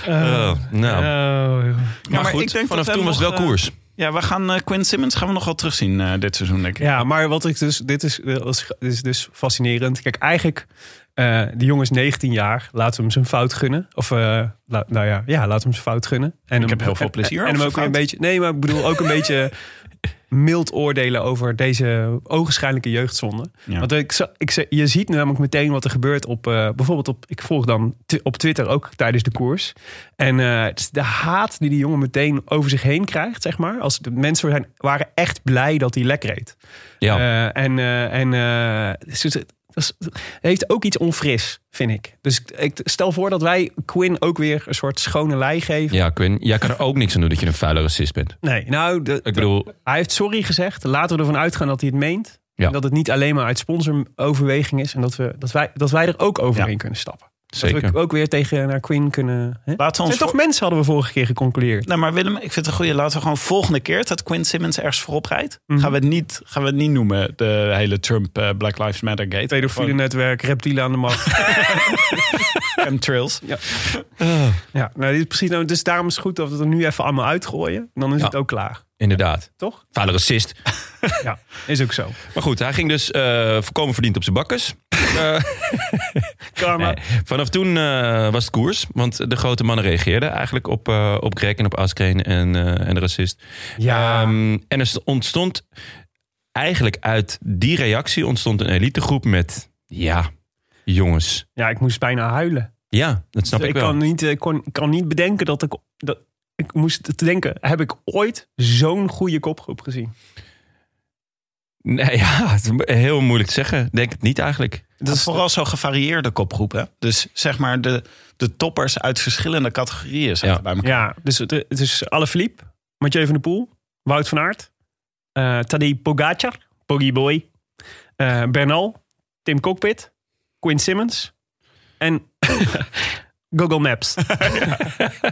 Oh, nou, maar, maar goed, ik denk vanaf toen was het wel eh, koers. Ja, we gaan eh, Quinn Simmons gaan we nog wel terugzien eh, dit seizoen, denk ik. Ja, maar wat ik dus, dit is, is, dit is dus fascinerend. Kijk, eigenlijk, eh die jongen is 19 jaar. Laten we hem zijn fout gunnen. Of, eh, la- nou ja, ja, laten we hem zijn fout gunnen. En hem- heb heel veel en- plezier En, over hem ook weer een fout. beetje, nee, maar ik bedoel ook een beetje mild oordelen over deze ogenschijnlijke jeugdzonde. Ja. Want ik, ik, je ziet namelijk meteen wat er gebeurt op, eh, bijvoorbeeld op, ik volg dan op Twitter ook tijdens de koers. En het is de haat die die jongen meteen over zich heen krijgt, zeg maar. Als de mensen zijn, waren echt blij dat hij lek reed. Ja. Eh, en en dus dat is- heeft ook iets onfris, vind ik. Dus ik, stel voor dat wij Quinn ook weer een soort schone lei geven. Ja, Quinn, jij kan er ook niks aan doen dat je een vuile racist bent. Nee, nou, de, Ik bedoel, hij heeft sorry gezegd. Laten we ervan uitgaan dat hij het meent. Ja. En dat het niet alleen maar uit sponsoroverweging is. En dat, we, dat, wij, dat wij er ook overheen Ja. kunnen stappen. Zeker. Dat we ook weer tegen naar Quinn kunnen... Hè? Laten we ons zijn toch mensen, hadden we vorige keer geconcludeerd. Nou, maar Willem, ik vind het een goede. Laten we gewoon volgende keer dat Quinn Simmons ergens voorop rijdt. Mhm. Gaan, we het niet, gaan we het niet noemen, de hele Trump eh, Black Lives Matter gate. Pedofiele netwerk, reptielen aan de macht. Chemtrails. ja, nou, dit is precies, nou, dus daarom is het goed dat we het er nu even allemaal uitgooien. Dan is Ja. het ook klaar. Inderdaad. Toch? Vuile racist. Ja, is ook zo. Maar goed, hij ging dus eh voorkomen verdiend op zijn bakkes. Eh, Karma. nee, vanaf toen eh, was het koers. Want de grote mannen reageerden eigenlijk op, eh op Greg en op Askreen en, eh, en de racist. Ja. Ehm, en er ontstond eigenlijk uit die reactie ontstond een elitegroep met... Ja, jongens. ja, ik moest bijna huilen. Ja, dat snap ik, ik, wel. kan niet, ik, kon, ik kan niet bedenken dat ik... Dat, ik moest te denken, heb ik ooit zo'n goede kopgroep gezien? Nee, ja, het is heel moeilijk te zeggen. Denk het niet eigenlijk. Dat is vooral zo'n gevarieerde kopgroep. Hè? Dus zeg maar de, de toppers uit verschillende categorieën zaten Ja. bij elkaar. Ja, dus het, het is Alaphilippe, Mathieu van der Poel, Wout van Aert, eh Tadej Pogacar, Poggy Boy, eh, Bernal, Tim Cockpit, Quinn Simmons en Google Maps.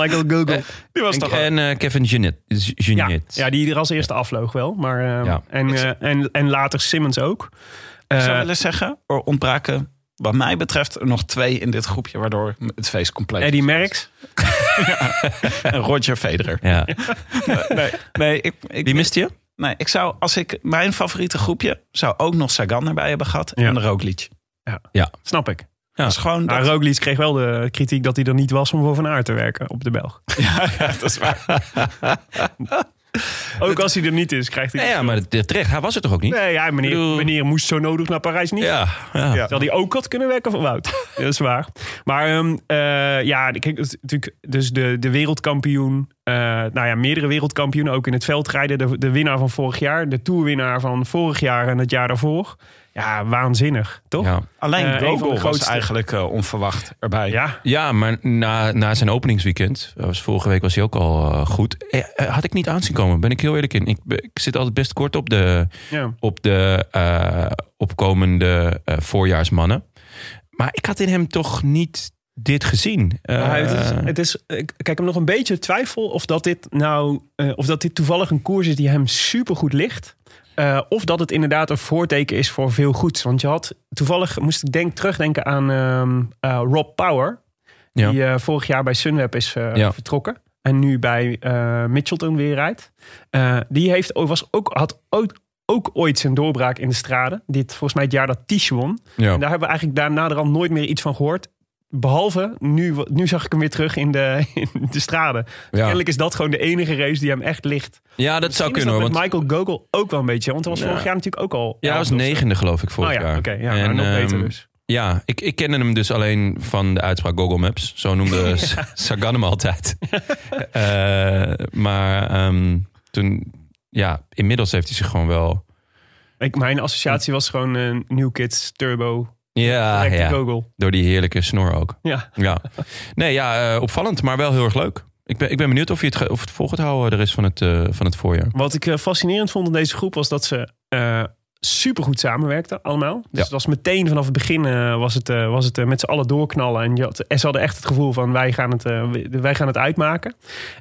Michael Google. Die was En, toch en eh, Kevin Jeanette. Ja, ja, die er als eerste afvloog wel. Maar, eh, Ja. en, eh, en, en later Simmons ook. Ik Eh, zou willen zeggen, er ontbraken wat mij betreft er nog twee in dit groepje... waardoor het feest compleet Eddie. Merckx. En Roger Federer. Ja. Nee, nee, ik, ik, Wie mist je? nee, ik zou, als ik mijn favoriete groepje, zou ook nog Sagan erbij hebben gehad. Ja. En de Roglic. Snap ik. Ja. Dat is gewoon... Maar Dat, Roglic kreeg wel de kritiek dat hij er niet was om voor Van Aert te werken op de Belg. ja, ja, dat is waar. Ook als hij er niet is, krijgt hij... Nee, ja, maar terecht. Hij was er toch ook niet? Nee, ja, meneer, bedoel- meneer moest zo nodig naar Parijs niet. Ja, ja. Ja. Terwijl hij ook had kunnen werken voor Wout. dat is waar. Maar ehm, eh, ja, kijk, natuurlijk dus de, de wereldkampioen. eh, nou ja, meerdere wereldkampioenen. Ook in het veldrijden. De, de winnaar van vorig jaar. De toerwinnaar van vorig jaar en het jaar daarvoor. Ja, waanzinnig, toch? Ja. Alleen Eh, de Gogol was eigenlijk eh, onverwacht erbij. Ja, Ja, maar na, na zijn openingsweekend, dat was vorige week was hij ook al eh, goed. Eh, eh, had ik niet aanzien komen, ben ik heel eerlijk in. Ik, ik zit altijd best kort op de, ja. op de eh, opkomende eh, voorjaarsmannen. Maar ik had in hem toch niet dit gezien. Eh, het is, het is, ik kijk hem nog een beetje twijfel of dat dit nou, eh, of dat dit toevallig een koers is die hem supergoed ligt. Eh, of dat het inderdaad een voorteken is voor veel goeds. Want je had toevallig, moest ik denk, terugdenken aan ehm, eh, Rob Power. Ja. Die eh, vorig jaar bij Sunweb is Ja. vertrokken. En nu bij Mitchelton weer rijdt. Die heeft, was ook, had ook, ook ooit zijn doorbraak in de straden. Dit volgens mij het jaar dat Tisch won. ja. En daar hebben we eigenlijk daarna naderhand nooit meer iets van gehoord. Behalve, nu, nu zag ik hem weer terug in de, in de straden. Dus Ja. Kennelijk is dat gewoon de enige race die hem echt ligt. ja, dat zou Misschien is kunnen dat Want, met Michael Gogol ook wel een beetje. Want hij was Ja. vorig jaar natuurlijk ook al... ja, hij was negende geloof ik vorig Oh ja, jaar. oké. ja, En, maar nog beter ehm, dus. Ja, ik, ik kende hem dus alleen van de uitspraak Google Maps. Zo noemde Sagan hem altijd. Eh, maar ehm, toen, ja, inmiddels heeft hij zich gewoon wel... Ik, mijn associatie was gewoon een New Kids Turbo. Ja, ja. Gogol. door die heerlijke snor ook. Ja. Ja. Nee, ja, eh, opvallend, maar wel heel erg leuk. Ik ben, ik ben benieuwd of je het, of het vol gaat houden de rest van het, eh, van het voorjaar. Wat ik eh, fascinerend vond in deze groep was dat ze eh super goed samenwerkten allemaal. Dus Ja. het was meteen vanaf het begin eh, was het, eh, was het eh, met z'n allen doorknallen. En je had, en ze hadden echt het gevoel van wij gaan het, eh, wij gaan het uitmaken.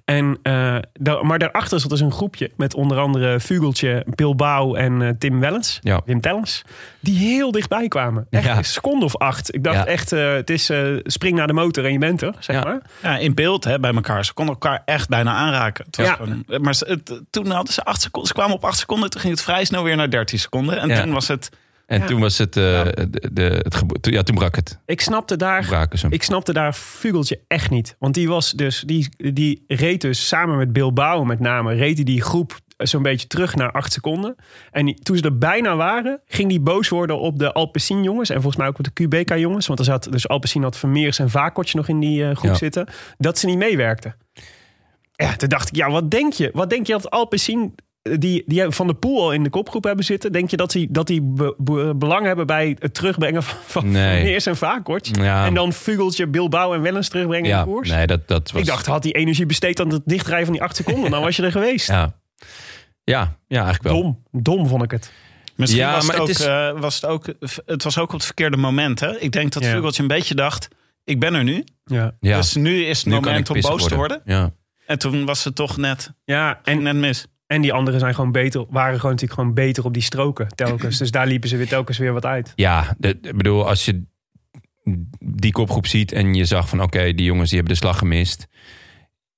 En, eh, daar, maar daarachter zat dus een groepje met onder andere Vugeltje, Bilbao en eh, Tim Wellens. Ja. Wim Tellens. Die heel dichtbij kwamen. Echt Ja. een seconde of acht. Ik dacht Ja. echt, eh, het is eh, spring naar de motor en je bent er, zeg Ja. maar. Ja, in beeld hè, bij elkaar. Ze konden elkaar echt bijna aanraken. Het was Ja. gewoon- maar ze, het- toen hadden ze acht seconden. Ze kwamen op acht seconden. Toen ging het vrij snel weer naar 13 seconden. En Ja. toen was het... En Ja. toen was het, eh, de, de, het gebo- toen- ja, toen brak het. Ik snapte daar Braken ze hem. Ik snapte daar Vugeltje echt niet. Want die was dus, die, die reed dus samen met Bilbao met name, reed hij die groep zo'n beetje terug naar acht seconden. En die- toen ze er bijna waren, ging die boos worden op de Alpecin jongens. En volgens mij ook op de QBK jongens. Want er zat dus Alpecin had Vermeers en Vakortje nog in die eh, groep Ja. zitten. Dat ze niet meewerkten. Ja, toen dacht ik, ja, wat denk je? Wat denk je dat Alpecin die, die van de pool al in de kopgroep hebben zitten, denk je dat die, dat die be- be- belang hebben bij het terugbrengen van, van Nee. Vermeers en? Ja. En dan Vugeltje, Bilbao en Wellens terugbrengen Ja, in de koers? nee, dat, dat was... Ik dacht, had die energie besteed aan het dichtrijden van die acht seconden, dan was je er geweest. Ja, ja, ja eigenlijk wel. Dom, dom vond ik het. Misschien Ja, was, het maar ook, het is- eh, was het ook... Het was ook op het verkeerde moment. Hè? Ik denk dat Ja. Vugeltje een beetje dacht... Ik ben er nu. Ja, Ja. Dus nu is het Nu moment om boos te worden. Ja. En toen was het toch net, ja en, net mis. En die anderen zijn gewoon beter, waren gewoon natuurlijk gewoon beter op die stroken telkens. dus daar liepen ze weer telkens weer wat uit. Ja, ik bedoel, als je die kopgroep ziet en je zag van oké, die jongens die hebben de slag gemist.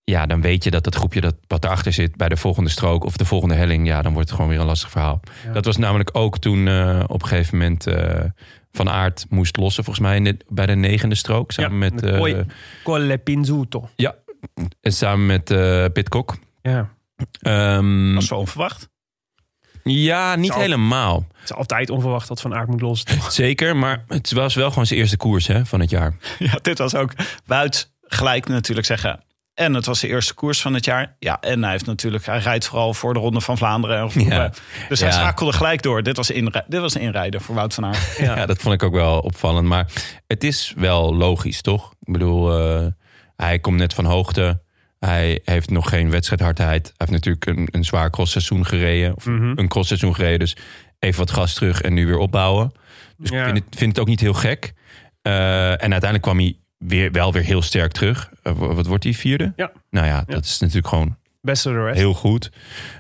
Ja, dan weet je dat dat groepje dat wat erachter zit bij de volgende strook of de volgende helling, ja, dan wordt het gewoon weer een lastig verhaal. Ja. Dat was namelijk ook toen eh, op een gegeven moment eh, Van Aert moest lossen, volgens mij in de- bij de negende strook. Samen met, met Coy- Colle Pinzuto. ja, en samen met eh Pitcock. Ja, Ehm, Dat was wel onverwacht. ja, niet Zo. helemaal. het is altijd onverwacht dat Van Aert moet lossen. toch? Zeker, maar het was wel gewoon zijn eerste koers hè, van het jaar. Ja, dit was ook... Wout gelijk natuurlijk zeggen... En het was de eerste koers van het jaar. Ja, en hij heeft natuurlijk... Hij rijdt vooral voor de Ronde van Vlaanderen. Ja. Dus hij Ja. schakelde gelijk door. Dit was, inri- dit was inrijden voor Wout van Aert. Ja. dat vond ik ook wel opvallend. Maar het is wel logisch, toch? Ik bedoel, eh, hij komt net van hoogte. Hij heeft nog geen wedstrijdhardheid. Hij heeft natuurlijk een, een zwaar crossseizoen gereden. Of Mhm. een crossseizoen gereden. Dus even wat gas terug en nu weer opbouwen. Dus Ja. ik vind het, vind het ook niet heel gek. Eh, en uiteindelijk kwam hij weer, wel weer heel sterk terug. Eh, wat wordt hij, vierde? Ja. Nou ja, dat is natuurlijk gewoon Best of the rest. heel goed.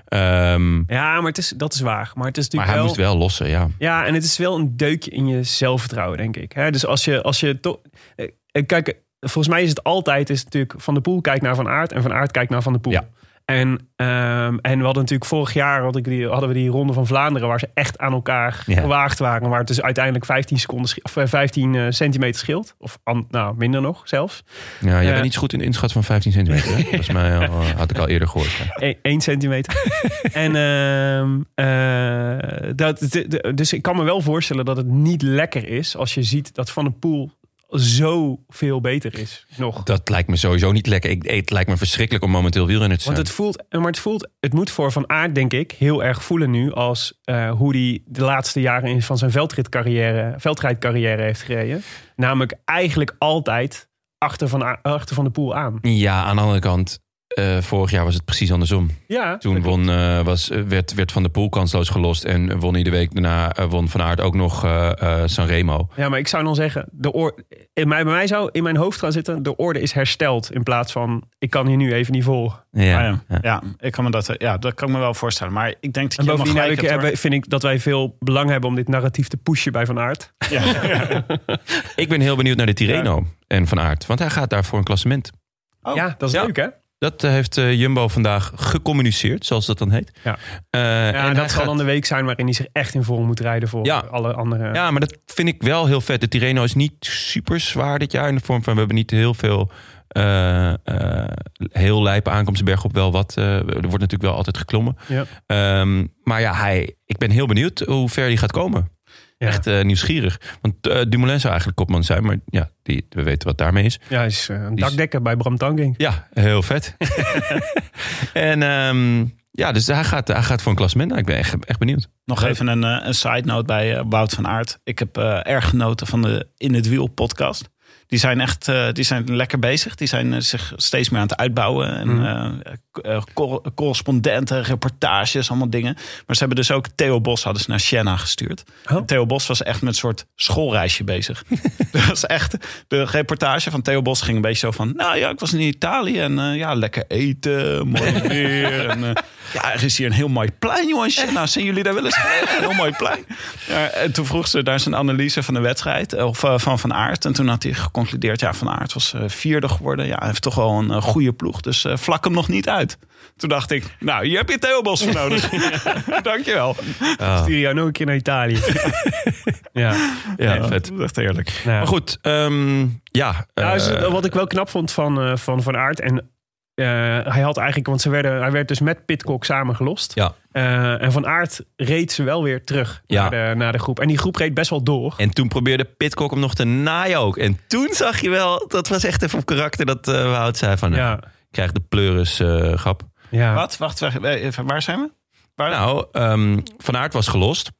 Ehm, Ja, maar het is, dat is waar. Maar het is maar natuurlijk hij wel... moest wel lossen, ja. Ja, en het is wel een deukje in je zelfvertrouwen, denk ik. Hè? Dus als je, als je toch. eh, Kijk, volgens mij is het altijd is natuurlijk Van der Poel kijkt naar Van Aert en Van Aert kijkt naar Van der Poel. Ja. En, ehm, en we hadden natuurlijk vorig jaar had ik die, hadden we die ronde van Vlaanderen waar ze echt aan elkaar Ja. gewaagd waren. Waar het dus uiteindelijk 15, seconden, of eh, 15 eh, centimeter scheelt. Of nou, minder nog zelfs. Ja, jij Eh, bent niet zo goed in de inschat van 15 centimeter. hè? Volgens mij al, eh, had ik al eerder gehoord. ja. 1 centimeter. en ehm, eh, dat, de- de- dus ik kan me wel voorstellen dat het niet lekker is als je ziet dat Van der Poel zo veel beter is nog. Dat lijkt me sowieso niet lekker. Ik, het lijkt me verschrikkelijk om momenteel wielrenner te zijn. Want het voelt, maar het voelt, het moet voor Van Aert denk ik heel erg voelen nu als eh, hoe hij de laatste jaren in- van zijn veldritcarrière, veldrijdcarrière heeft gereden. Namelijk eigenlijk altijd achter Van, achter van de Poel aan. Ja, aan de andere kant, eh, vorig jaar was het precies andersom. Ja, Toen won, eh, was, werd, werd Van der Poel kansloos gelost en won de week daarna eh, won Van Aert ook nog eh eh, Sanremo. Ja, maar ik zou dan zeggen, de oor, in mij, bij mij zou in mijn hoofd gaan zitten, de orde is hersteld. In plaats van, ik kan hier nu even niet volgen. Ja, Ah, ja. ja. Ja, ik kan me dat, ja, dat kan ik me wel voorstellen. Maar ik denk dat En je helemaal ik, gelijk hebt, vind ik dat wij veel belang hebben om dit narratief te pushen bij Van Aert. Ik ben heel benieuwd naar de Tirreno en Van Aert. Want hij gaat daar voor een klassement. Oh, ja, dat is ja. leuk hè? Dat eh, heeft eh, Jumbo vandaag gecommuniceerd, zoals dat dan heet. Ja. Eh, Ja, en dat zal gaat- dan de week zijn waarin hij zich echt in vorm moet rijden voor Ja. alle andere. Ja, maar dat vind ik wel heel vet. De Tirreno is niet super zwaar dit jaar. In de vorm van we hebben niet heel veel heel lijpe aankomsten bergop. Wel wat. er wordt natuurlijk wel altijd geklommen. Ja. Ehm, maar ja, hij, ik ben heel benieuwd hoe ver hij gaat komen. Ja. Echt eh, nieuwsgierig. Want eh, Dumoulin zou eigenlijk kopman zijn. Maar ja, die, we weten wat daarmee is. Ja, hij is eh, een Die is- dakdekker bij Bram Tankink. Ja, heel vet. en ehm, ja, dus hij gaat, hij gaat voor een klassement. Nou, ik ben echt, echt benieuwd. Nog even een, eh, een side note bij Wout van Aert. Ik heb eh, erg genoten van de In het Wiel podcast. Die zijn echt eh, die zijn lekker bezig. Die zijn eh, zich steeds meer aan het uitbouwen. En Mhm. eh, correspondenten, reportages, allemaal dingen. Maar ze hebben dus ook Theo Bos hadden ze naar Siena gestuurd. Oh. Theo Bos was echt met een soort schoolreisje bezig. dat was echt, de reportage van Theo Bos ging een beetje zo van... Nou ja, ik was in Italië en ja, lekker eten, mooi weer. en, ja, er is hier een heel mooi plein, jongens. Nou, zijn jullie daar wel eens geweest? Heel mooi plein. Ja, en toen vroeg ze daar zijn analyse van de wedstrijd, of van Van Aert. En toen had hij geconcludeerd, ja, Van Aert was eh, vierde geworden. Ja, hij heeft toch wel een eh, goede ploeg, dus eh, vlak hem nog niet uit. Toen dacht ik, nou, hier heb je Theo Bos voor nodig. Dankjewel. Stuur jou nog een keer naar Italië. ja. Ja, vet. Dat is echt heerlijk. Nou, Maar goed, ehm, ja. Nou, is- wat ik wel knap vond van eh, Van, van Aert. En eh, hij had eigenlijk, want ze werden, hij werd dus met Pitcock samen gelost. ja. Eh, en Van Aert reed ze wel weer terug Ja. naar, de, naar de groep. En die groep reed best wel door. En toen probeerde Pitcock hem nog te naaien ook. En toen zag je wel, dat was echt even op karakter dat eh Wout zei van... Ja, ik krijg de pleuris eh, grap. ja. Wat? Wacht, wacht, even, waar zijn we? Waar? Nou, ehm, Van Aert was gelost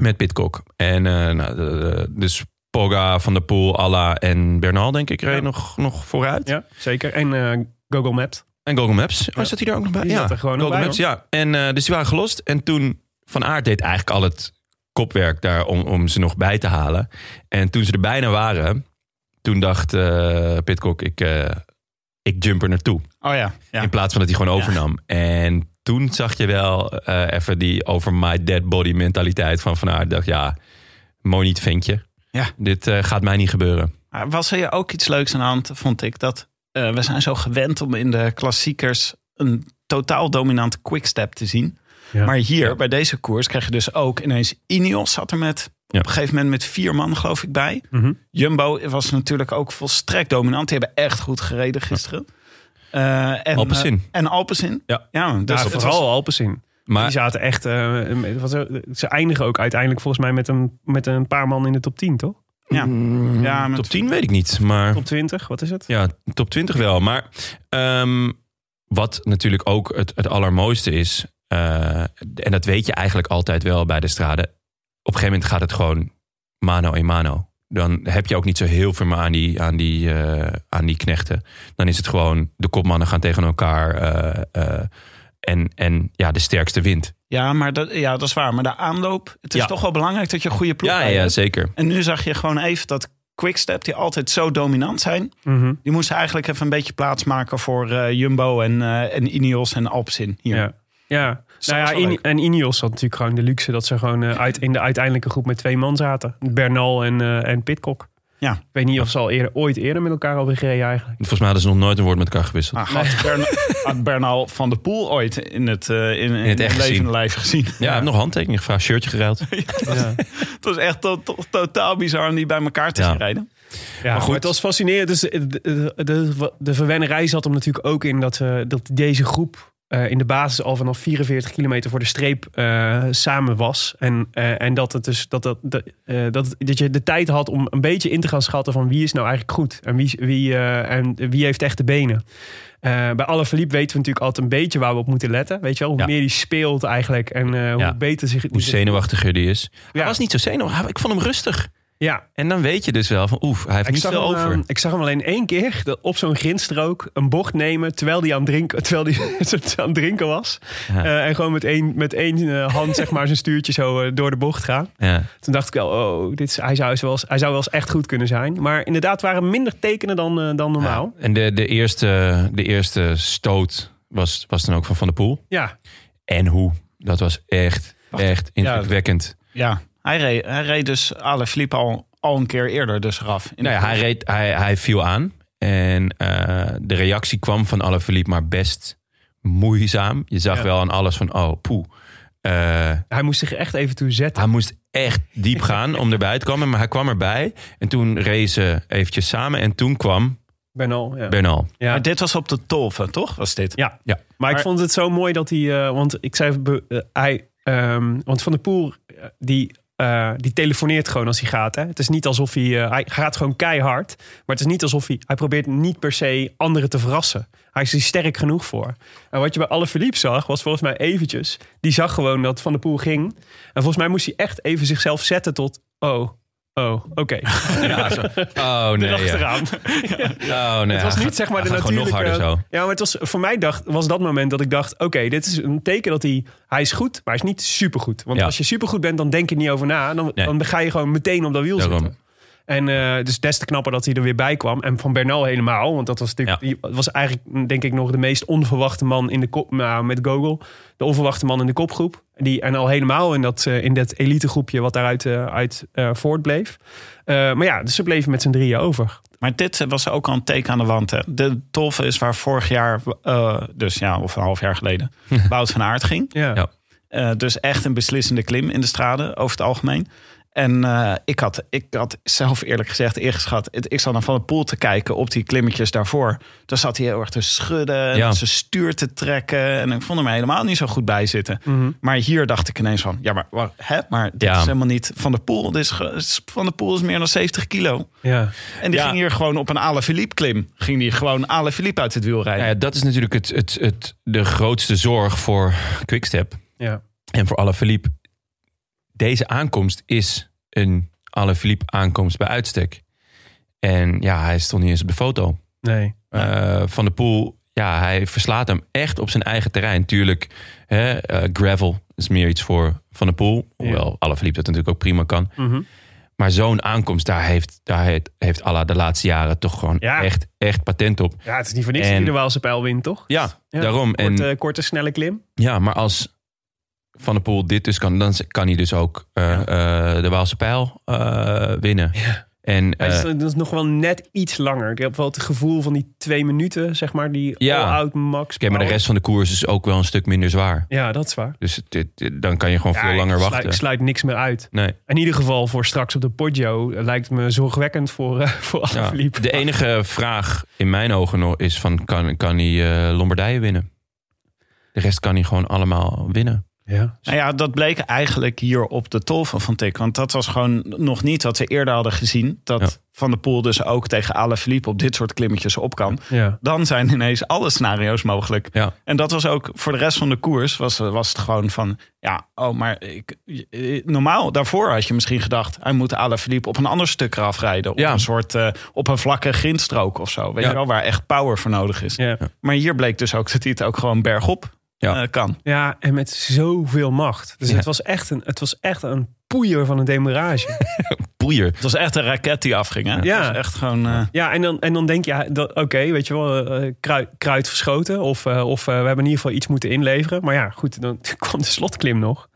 met Pitcock. En eh, nou, de- de- dus Pogga, Van der Poel, Alla en Bernal denk ik reden Ja. nog, nog vooruit. ja, zeker. En eh, Google Maps. En Google Maps. Oh, zat hij er ook nog bij? Die ja, zat er gewoon Google bij, Maps, ja. En eh, dus die waren gelost. En toen Van Aert deed eigenlijk al het kopwerk daar om, om ze nog bij te halen. En toen ze er bijna waren, toen dacht eh Pitcock, ik, eh, ik jump er naartoe. Oh ja, ja. In plaats van dat hij gewoon Ja. overnam. En toen zag je wel eh, even die over my dead body mentaliteit van Van Aert. dacht, ja, mooi niet ventje. Ja. Dit eh, gaat mij niet gebeuren. Was er ook iets leuks aan de hand, vond ik. Dat eh, we zijn zo gewend om in de klassiekers een totaal dominante quickstep te zien. Ja. Maar hier, bij deze koers, krijg je dus ook ineens Ineos zat er met... Ja. Op een gegeven moment met vier man, geloof ik, bij. Mhm. Jumbo was natuurlijk ook volstrekt dominant. Die hebben echt goed gereden gisteren. Eh, en, Alpecin. eh, en Alpecin. Ja. ja dus vooral was- Alpecin. Maar Die zaten echt... ze eindigen ook uiteindelijk volgens mij met een, met een paar man in de top 10, toch? Ja. Mm, Ja, top 10 weet ik niet. Maar Top 20, wat is het? Ja, top 20 wel. Maar ehm, wat natuurlijk ook het, het allermooiste is... eh, en dat weet je eigenlijk altijd wel bij de straden... op een gegeven moment gaat het gewoon mano en mano. Dan heb je ook niet zo heel veel meer aan die, aan die, eh, aan die knechten. Dan is het gewoon de kopmannen gaan tegen elkaar... eh, en, en ja, de sterkste wint. Ja, maar dat, ja, dat is waar. Maar de aanloop, het is Ja. toch wel belangrijk dat je een goede ploeg Ja, je ja, hebt. zeker. En nu zag je gewoon even dat Quickstep, die altijd zo dominant zijn... Mhm. die moesten eigenlijk even een beetje plaats maken voor eh, Jumbo en, eh, en Ineos en Alpecin hier. Ja. Ja, nou ja In- en Ineos had natuurlijk gewoon de luxe dat ze gewoon eh, uit, in de uiteindelijke groep met twee man zaten. Bernal en, eh en Pitcock. Ja. Ik weet niet of ze al eerder, ooit eerder met elkaar hebben gereden eigenlijk. Volgens mij hadden ze nog nooit een woord met elkaar gewisseld. Ah, had, Bern, had Bernal van der Poel ooit in het, eh, in, in, het echt levende gezien. lijf gezien? ja, heeft nog handtekeningen gevraagd, shirtje geruild. Het was echt to- to- totaal bizar om die bij elkaar te Ja. zien rijden. Ja, maar goed. het was fascinerend. Dus de, de, de, de verwennerij zat hem natuurlijk ook in dat, eh, dat deze groep eh, in de basis al vanaf 44 kilometer voor de streep eh, samen was. En, eh, en dat, het dus, dat, dat, dat, dat, dat je de tijd had om een beetje in te gaan schatten van wie is nou eigenlijk goed. En wie, wie, en wie heeft echt de benen. Bij alle verliep weten we natuurlijk altijd een beetje waar we op moeten letten. Weet je wel, hoe Ja. meer die speelt eigenlijk en hoe Ja. beter zich... Hoe zenuwachtiger die is. Hij was niet zo zenuwachtig. Ik vond hem rustig. Ja, En dan weet je dus wel van oef, hij heeft Ik niet veel hem, over. eh, ik zag hem alleen één keer dat op zo'n grindstrook een bocht nemen terwijl hij aan het drinken, terwijl die, aan het drinken was. Ja. Eh, en gewoon met één, met één eh, hand zeg maar, zijn stuurtje zo eh, door de bocht gaan. ja. Toen dacht ik wel, oh, dit is, hij, zou wel eens, hij zou wel eens echt goed kunnen zijn. Maar inderdaad waren minder tekenen dan, dan normaal. Ja. En de, de, eerste, de eerste stoot was, was dan ook van Van der Poel. Ja, En hoe? Dat was echt, echt indrukwekkend. Ja, hij reed, hij reed dus Ale Philippe al, al een keer eerder dus eraf. In Nou ja, de- hij, reed, hij, hij viel aan. En eh, de reactie kwam van Alaphilippe maar best moeizaam. Je zag Ja. wel aan alles van, oh, poeh. Eh, hij moest zich echt even toe zetten. hij moest echt diep gaan om erbij te komen. Maar hij kwam erbij. En toen ze eventjes samen. En toen kwam Bernal, ja. Bernal. ja. Maar dit was op de Tolve, toch? Was dit? Ja. Ja. Maar ik vond het zo mooi dat hij... eh, want ik zei... hij, ehm, want Van der Poel, die, eh, die telefoneert gewoon als hij gaat. Hè? Het is niet alsof hij... eh, hij gaat gewoon keihard. Maar het is niet alsof hij... Hij probeert niet per se anderen te verrassen. Hij is er sterk genoeg voor. En wat je bij alle Philippe zag, was volgens mij eventjes... Die zag gewoon dat Van der Poel ging. En volgens mij moest hij echt even zichzelf zetten tot... Oh, oh, oké. Ja, zo. Oh nee. Ja. Erachteraan. Oh, nee. Het was niet zeg maar de natuurlijke... nog harder zo. Ja, maar het was, voor mij dacht, was dat moment dat ik dacht... oké, dit is een teken dat hij... Hij is goed, maar hij is niet supergoed. Want Ja. als je supergoed bent, dan denk je niet over na. Dan, Nee. dan ga je gewoon meteen op dat wiel Daarom. zitten. En eh, dus des te knapper dat hij er weer bij kwam. En van Bernal helemaal. Want dat was natuurlijk die was eigenlijk, denk ik, nog de meest onverwachte man in de kop. Nou, met Gogol. De onverwachte man in de kopgroep. Die, en al helemaal in dat, eh, in dat elitegroepje wat daaruit eh, uit, eh, voortbleef. Eh, maar ja, dus ze bleven met z'n drieën over. Maar dit was ook al een teken aan de wand. Hè. De Tolve is waar vorig jaar, eh, dus ja, of een half jaar geleden, Wout van Aert ging. Ja. Ja. Eh, dus echt een beslissende klim in de straden over het algemeen. En eh, ik, had, ik had zelf eerlijk gezegd ingeschat. Ik zat naar Van der Poel te kijken op die klimmetjes daarvoor. Toen zat hij heel erg te schudden. en Ja. Zijn stuur te trekken. En ik vond hem helemaal niet zo goed bij zitten. Maar hier dacht ik ineens van... Ja, maar, hè? maar dit Ja. is helemaal niet Van der Poel. Dit is, van der Poel is meer dan 70 kilo. Ja. En die Ja. ging hier gewoon op een Ale Philippe klim. Ging die gewoon Ale Philippe uit het wiel rijden. Nou ja, dat is natuurlijk het, het, het, de grootste zorg voor Quickstep. Ja. En voor Alaphilippe. Deze aankomst is een Alaphilippe aankomst bij uitstek. En ja, hij stond niet eens op de foto. Nee. Eh, van de Poel, ja, hij verslaat hem echt op zijn eigen terrein. Tuurlijk, hè, eh, gravel is meer iets voor Van de Poel. Hoewel Alaphilippe dat natuurlijk ook prima kan. Mhm. Maar zo'n aankomst, daar heeft, daar heeft, heeft Alla de laatste jaren toch gewoon Ja. echt, echt patent op. Ja, het is niet voor niks En- dat hij de Waalse pijl wint, toch? Ja, Ja. daarom. En, korte, snelle klim. Ja, maar als Van der Poel dit dus kan, dan kan hij dus ook eh, eh, de Waalse pijl eh, winnen. En is, dat is nog wel net iets langer. Ik heb wel het gevoel van die twee minuten, zeg maar, die Ja. all-out max. oké, maar de rest van de koers is ook wel een stuk minder zwaar. Ja, dat is waar. Dus het- dan kan je gewoon Ja, veel langer ik wachten. Ik sluit niks meer uit. Nee. In ieder geval voor straks op de Poggio lijkt me zorgwekkend voor, eh voor Ja. De enige vraag in mijn ogen nog is van kan, kan hij eh, Lombardije winnen? De rest kan hij gewoon allemaal winnen. Ja. Nou ja, dat bleek eigenlijk hier op de tolven van Tik. Want dat was gewoon nog niet wat we eerder hadden gezien. Dat Ja. Van der Poel dus ook tegen Alaphilippe op dit soort klimmetjes op kan. Ja. Dan zijn ineens alle scenario's mogelijk. Ja. En dat was ook voor de rest van de koers was, was het gewoon van... Ja, oh, maar ik, normaal daarvoor had je misschien gedacht... hij moet Alaphilippe op een ander stuk eraf rijden. Op een soort, eh, op een vlakke grindstrook of zo. Weet je wel, waar echt power voor nodig is. Maar hier bleek dus ook dat hij het ook gewoon bergop Ja. eh, kan. ja, en met zoveel macht. Dus Ja. het, was echt een, het was echt een poeier van een demarage. Poeier. Het was echt een raket die afging. Hè? Ja. Het was echt gewoon... eh, Ja, en dan, en dan denk je, dat- oké, weet je wel, eh, kruid, kruid verschoten. Of, eh, of eh, we hebben in ieder geval iets moeten inleveren. Maar ja, goed, dan kwam de slotklim nog.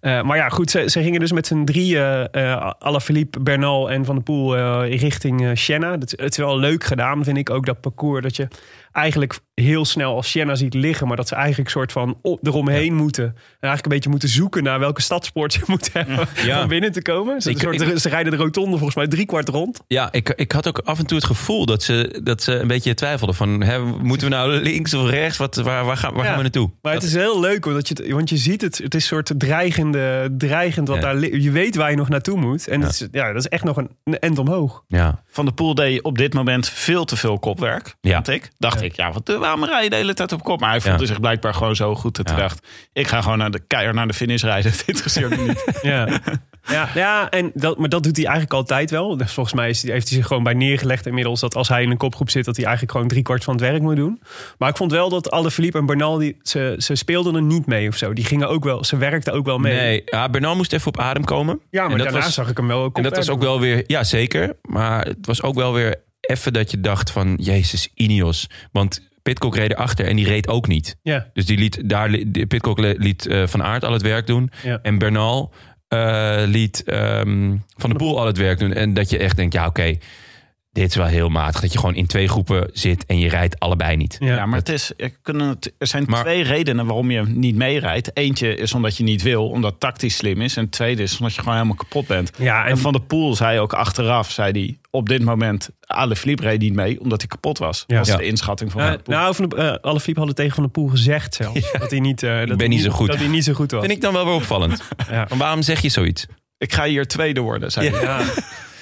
Eh, maar ja, goed, ze, ze gingen dus met z'n drieën, eh Alaphilippe, Bernal en Van der Poel, eh, richting eh Senna. Dat, het is wel leuk gedaan, vind ik ook, dat parcours. Dat je eigenlijk heel snel als Senna ziet liggen, maar dat ze eigenlijk soort van op, eromheen moeten. En eigenlijk een beetje moeten zoeken naar welke stadspoort ze moeten hebben Ja. om binnen te komen. Ze, Ik- soort- ik- ze rijden de rotonde volgens mij drie kwart rond. Ja, ik, ik had ook af en toe het gevoel dat ze, dat ze een beetje twijfelden van... Hè, moeten we nou links of rechts? Wat, waar waar, gaan, waar Ja. gaan we naartoe? Maar het is heel leuk, want je, want je ziet het. Het is een soort dreigende, dreigend wat Ja. daar Je weet waar je nog naartoe moet. En Het is, ja, dat is echt nog een, een end omhoog. Ja, Van de Poel deed op dit moment veel te veel kopwerk. Ja. Vond ik. Dacht ik, ja, wat, waarom rij je de hele tijd op kop? Maar hij voelde Ja. zich blijkbaar gewoon zo goed dat hij dacht... ik ga gewoon naar de keihard naar de finish rijden. Het interesseert me niet. Ja, ja, ja en dat, maar dat doet hij eigenlijk altijd wel. Dus volgens mij is, heeft hij zich gewoon bij neergelegd inmiddels... dat als hij in een kopgroep zit, dat hij eigenlijk gewoon drie kwart van het werk moet doen. Maar ik vond wel dat alle Philippe en Bernal, die, ze, ze speelden er niet mee of zo. Die gingen ook wel, ze werkten ook wel mee. nee, ja, Bernal moest even op adem komen. Ja, maar En dat daarna was- zag ik hem wel ook En dat was ook wel weer, ja zeker. Maar het was ook wel weer even dat je dacht van, jezus, Ineos. Want Pitcock reed erachter en die reed ook niet. Ja, Dus die liet, daar, Pitcock liet eh, Van Aert al het werk doen. Ja. En Bernal eh, liet ehm, Van de Poel al het werk doen. En dat je echt denkt, ja oké, dit is wel heel matig. Dat je gewoon in twee groepen zit en je rijdt allebei niet. ja. Ja, maar het is, er, kunnen, het- er zijn Maar- twee redenen waarom je niet meerijdt. Eentje is omdat je niet wil, omdat het tactisch slim is. En het tweede is omdat je gewoon helemaal kapot bent. Ja, En en Van der Poel zei ook achteraf, zei hij, op dit moment, Ale Philippe reed niet mee, omdat hij kapot was. Ja. Dat was Ja. de inschatting van Van der Poel. nou, van de, eh, alle Philippe hadden tegen Van de Poel gezegd zelfs. Dat hij niet, eh, dat ben hij niet zo goed. Dat hij niet zo goed was. Vind ik dan wel weer opvallend. Maar waarom zeg je zoiets? Ik ga hier tweede worden, zei hij.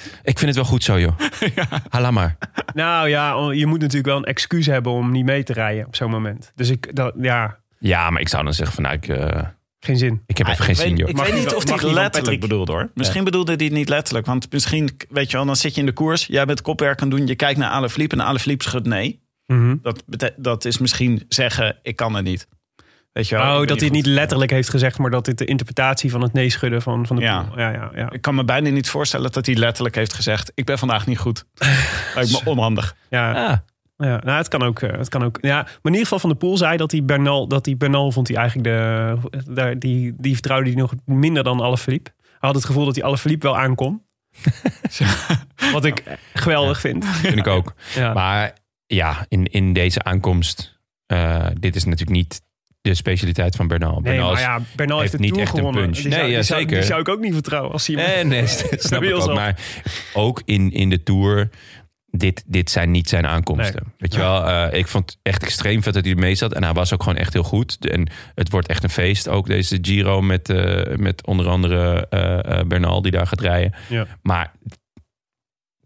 Ja. Ik vind het wel goed zo, joh. Hala maar. Nou ja, je moet natuurlijk wel een excuus hebben om niet mee te rijden op zo'n moment. Dus ik, dat, ja, Ja, maar ik zou dan zeggen van, nou, ik, eh, geen zin. ik heb even geen ik zin, joh. ik Mag weet niet of hij letterlijk Patrick. bedoelde hoor. Misschien bedoelde hij het niet letterlijk. Want misschien, weet je wel, dan zit je in de koers. Jij bent kopwerk aan het doen. Je kijkt naar Ale Philippe en Ale Philippe schudt nee. Mhm. Dat, dat is misschien zeggen, ik kan het niet. Weet je wel, ik Oh, dat hij het niet letterlijk heeft gezegd, maar dat dit de interpretatie van het nee-schudden van, van de Ja. Poel. Ja, ja, ja. Ik kan me bijna niet voorstellen dat hij letterlijk heeft gezegd... ik ben vandaag niet goed. Lijkt me onhandig. ja. Ah, Ja, nou, het kan ook. eh, Het kan ook. Ja, maar in ieder geval van de Poel zei dat hij Bernal, dat hij Bernal vond hij eigenlijk de, daar die, die vertrouwde hij nog minder dan alle Philippe. Hij had het gevoel dat hij alle Philippe wel aankon. Wat ik geweldig vind. vind ik ook. Ja. Maar ja, in, in deze aankomst, eh, dit is natuurlijk niet de specialiteit van Bernal. Nee, Bernal ja, Bernal heeft, heeft niet echt een gewonnen. punch. Die Nee, zou, ja, die zou- zeker. Die zou ik ook niet vertrouwen als hij Nee, nee, snap ik ook. Maar ook in, in de Tour, dit, dit zijn niet zijn aankomsten. Nee. Weet je wel, eh, ik vond het echt extreem vet dat hij ermee zat. En hij was ook gewoon echt heel goed. En het wordt echt een feest. Ook deze Giro met, eh, met onder andere eh, Bernal die daar gaat rijden. Ja. Maar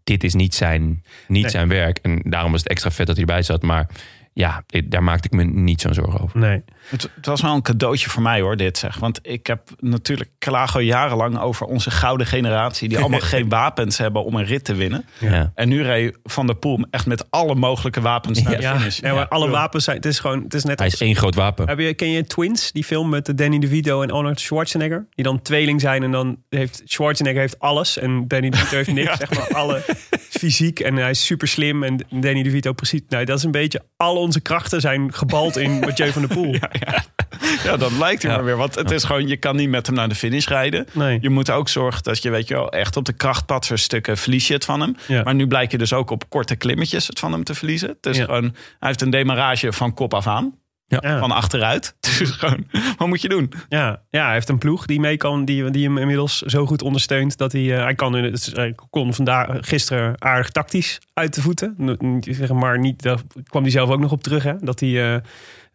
dit is niet zijn, niet Nee. zijn werk. En daarom was het extra vet dat hij erbij zat. Maar ja, daar maakte ik me niet zo'n zorgen over. Nee. Het, het was wel een cadeautje voor mij hoor, dit zeg. Want ik heb natuurlijk klagen jarenlang over onze gouden generatie... die allemaal geen wapens hebben om een rit te winnen. Ja. En nu reed Van der Poel echt met alle mogelijke wapens naar de finish. ja, maar alle wapens zijn. Het is gewoon. Het is net Hij als- is één groot wapen. Heb je, ken je Twins, die film met Danny DeVito en Arnold Schwarzenegger? Die dan tweeling zijn en dan heeft Schwarzenegger heeft alles en Danny DeVito heeft niks. Zeg maar alle fysiek en hij is super slim en Danny DeVito precies. Nou, dat is een beetje, al onze krachten zijn gebald in Mathieu van der Poel. Ja, dat lijkt Ja. maar weer. Want het is gewoon, je kan niet met hem naar de finish rijden. Nee. Je moet ook zorgen dat je, weet je wel, echt op de krachtpatserstukken verlies je het van hem. Ja. Maar nu blijkt je dus ook op korte klimmetjes het van hem te verliezen. Dus Ja. gewoon, hij heeft een demarage van kop af aan. Ja. Van achteruit. Dus gewoon, wat moet je doen? Ja, ja, hij heeft een ploeg die mee kan, die, die hem inmiddels zo goed ondersteunt dat hij, eh, hij kan, hij kon vandaag gisteren aardig tactisch uit de voeten. N- maar niet, daar kwam hij zelf ook nog op terug, hè? Dat hij, eh,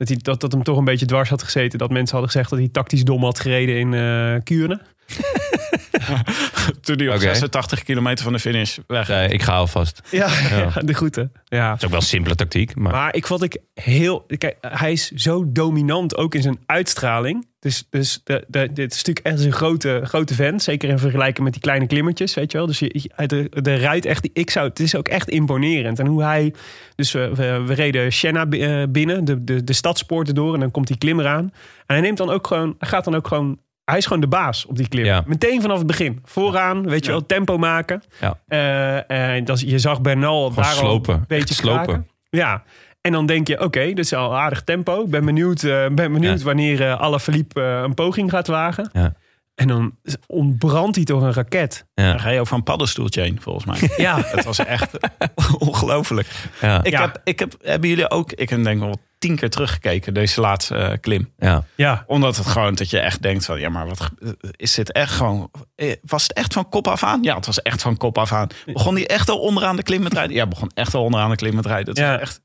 dat hij dat, dat hem toch een beetje dwars had gezeten. Dat mensen hadden gezegd dat hij tactisch dom had gereden in eh Kuurne. Toen hij op Oké. 86 kilometer van de finish weg. Nee, ik ga alvast. Ja, de groeten. Ja. Het is ook wel een simpele tactiek. Maar, Maar ik vond ik heel. Kijk, hij is zo dominant ook in zijn uitstraling. Dus, dus de, de, dit is natuurlijk echt een grote, grote vent. Zeker in vergelijking met die kleine klimmertjes, weet je wel. Dus je, de, de rijdt echt. Ik zou, het is ook echt imponerend. En hoe hij. Dus we, we, we reden bi- eh, binnen, de, de, de stadspoorten door. En dan komt die klimmer aan. En hij neemt dan ook gewoon. Hij gaat dan ook gewoon. Hij is gewoon de baas op die klim. Ja. Meteen vanaf het begin. Vooraan, weet je wel, tempo maken. Ja. Eh, en dat, je zag Bernal Gewoon daar al slopen. een beetje slopen. kraken. Ja, en dan denk je, oké, dit is al aardig tempo. Ik ben benieuwd, eh, ben benieuwd Ja. wanneer eh Alaphilippe eh, een poging gaat wagen. Ja. En dan ontbrandt hij door een raket. Ja. Dan ga je over een paddenstoeltje heen, volgens mij. Ja, Het was echt ongelooflijk. Ja. Ik Ja. heb, ik heb, hebben jullie ook, ik heb denk wel tien keer teruggekeken, deze laatste eh, klim. Ja. ja. Omdat het gewoon, dat je echt denkt van, ja maar wat is dit echt gewoon, eh, was het echt van kop af aan? Ja, het was echt van kop af aan. Begon die echt al onderaan de klim met rijden? Ja, begon echt al onderaan de klim met rijden. Het Ja. was echt,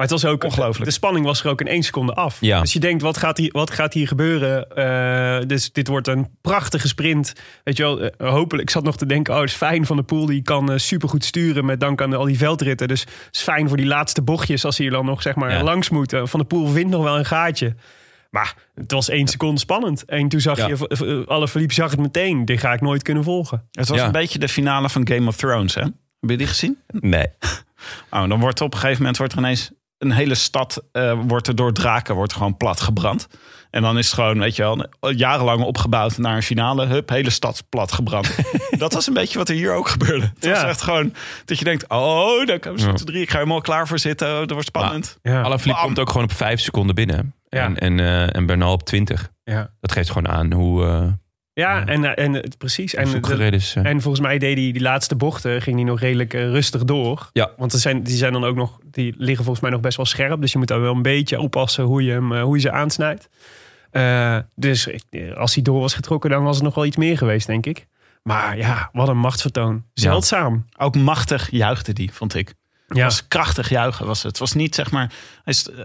Maar het was ook Ongelooflijk. De spanning was er ook in één seconde af. Ja. Dus je denkt, wat gaat hier, wat gaat hier gebeuren? Eh, dus dit wordt een prachtige sprint. Weet je wel, eh, hopelijk. Ik zat nog te denken, oh, het is fijn van de pool. Die kan eh, supergoed sturen met dank aan al die veldritten. Dus het is fijn voor die laatste bochtjes als hij er dan nog zeg maar Ja. langs moeten. Van de pool vindt nog wel een gaatje. Maar het was één seconde spannend. En toen zag Ja. je, alle Philippe zag het meteen. Dit ga ik nooit kunnen volgen. het was Ja. een beetje de finale van Game of Thrones, hè? Heb je die gezien? Nee. Oh, dan wordt op een gegeven moment wordt er ineens een hele stad eh, wordt er door draken wordt gewoon plat gebrand. En dan is het gewoon, weet je wel, jarenlang opgebouwd naar een finale. Hup, hele stad plat gebrand. dat was een beetje wat er hier ook gebeurde. Het was Ja. echt gewoon dat je denkt, oh, daar komen ze Ja. met z'n drie. Ik ga er helemaal klaar voor zitten. Oh, Dat wordt spannend. Ja. Alaphilippe Bam. komt ook gewoon op vijf seconden binnen. Ja. En, en, eh, en Bernal op 20. Ja, Dat geeft gewoon aan hoe uh, ja en, eh, en het- precies. En, de- eh. En volgens mij deed hij die laatste bochten, ging hij nog redelijk eh, rustig door. Ja. Want er zijn, die zijn dan ook nog, die liggen volgens mij nog best wel scherp. Dus je moet daar wel een beetje oppassen hoe je, hem, hoe je ze aansnijdt. Eh, dus als hij door was getrokken, dan was er nog wel iets meer geweest, denk ik. Maar ja, wat een machtsvertoon. Zeldzaam. Ook machtig juichte die, vond ik. Het Ja. was krachtig juichen. Was het. het was niet, zeg maar...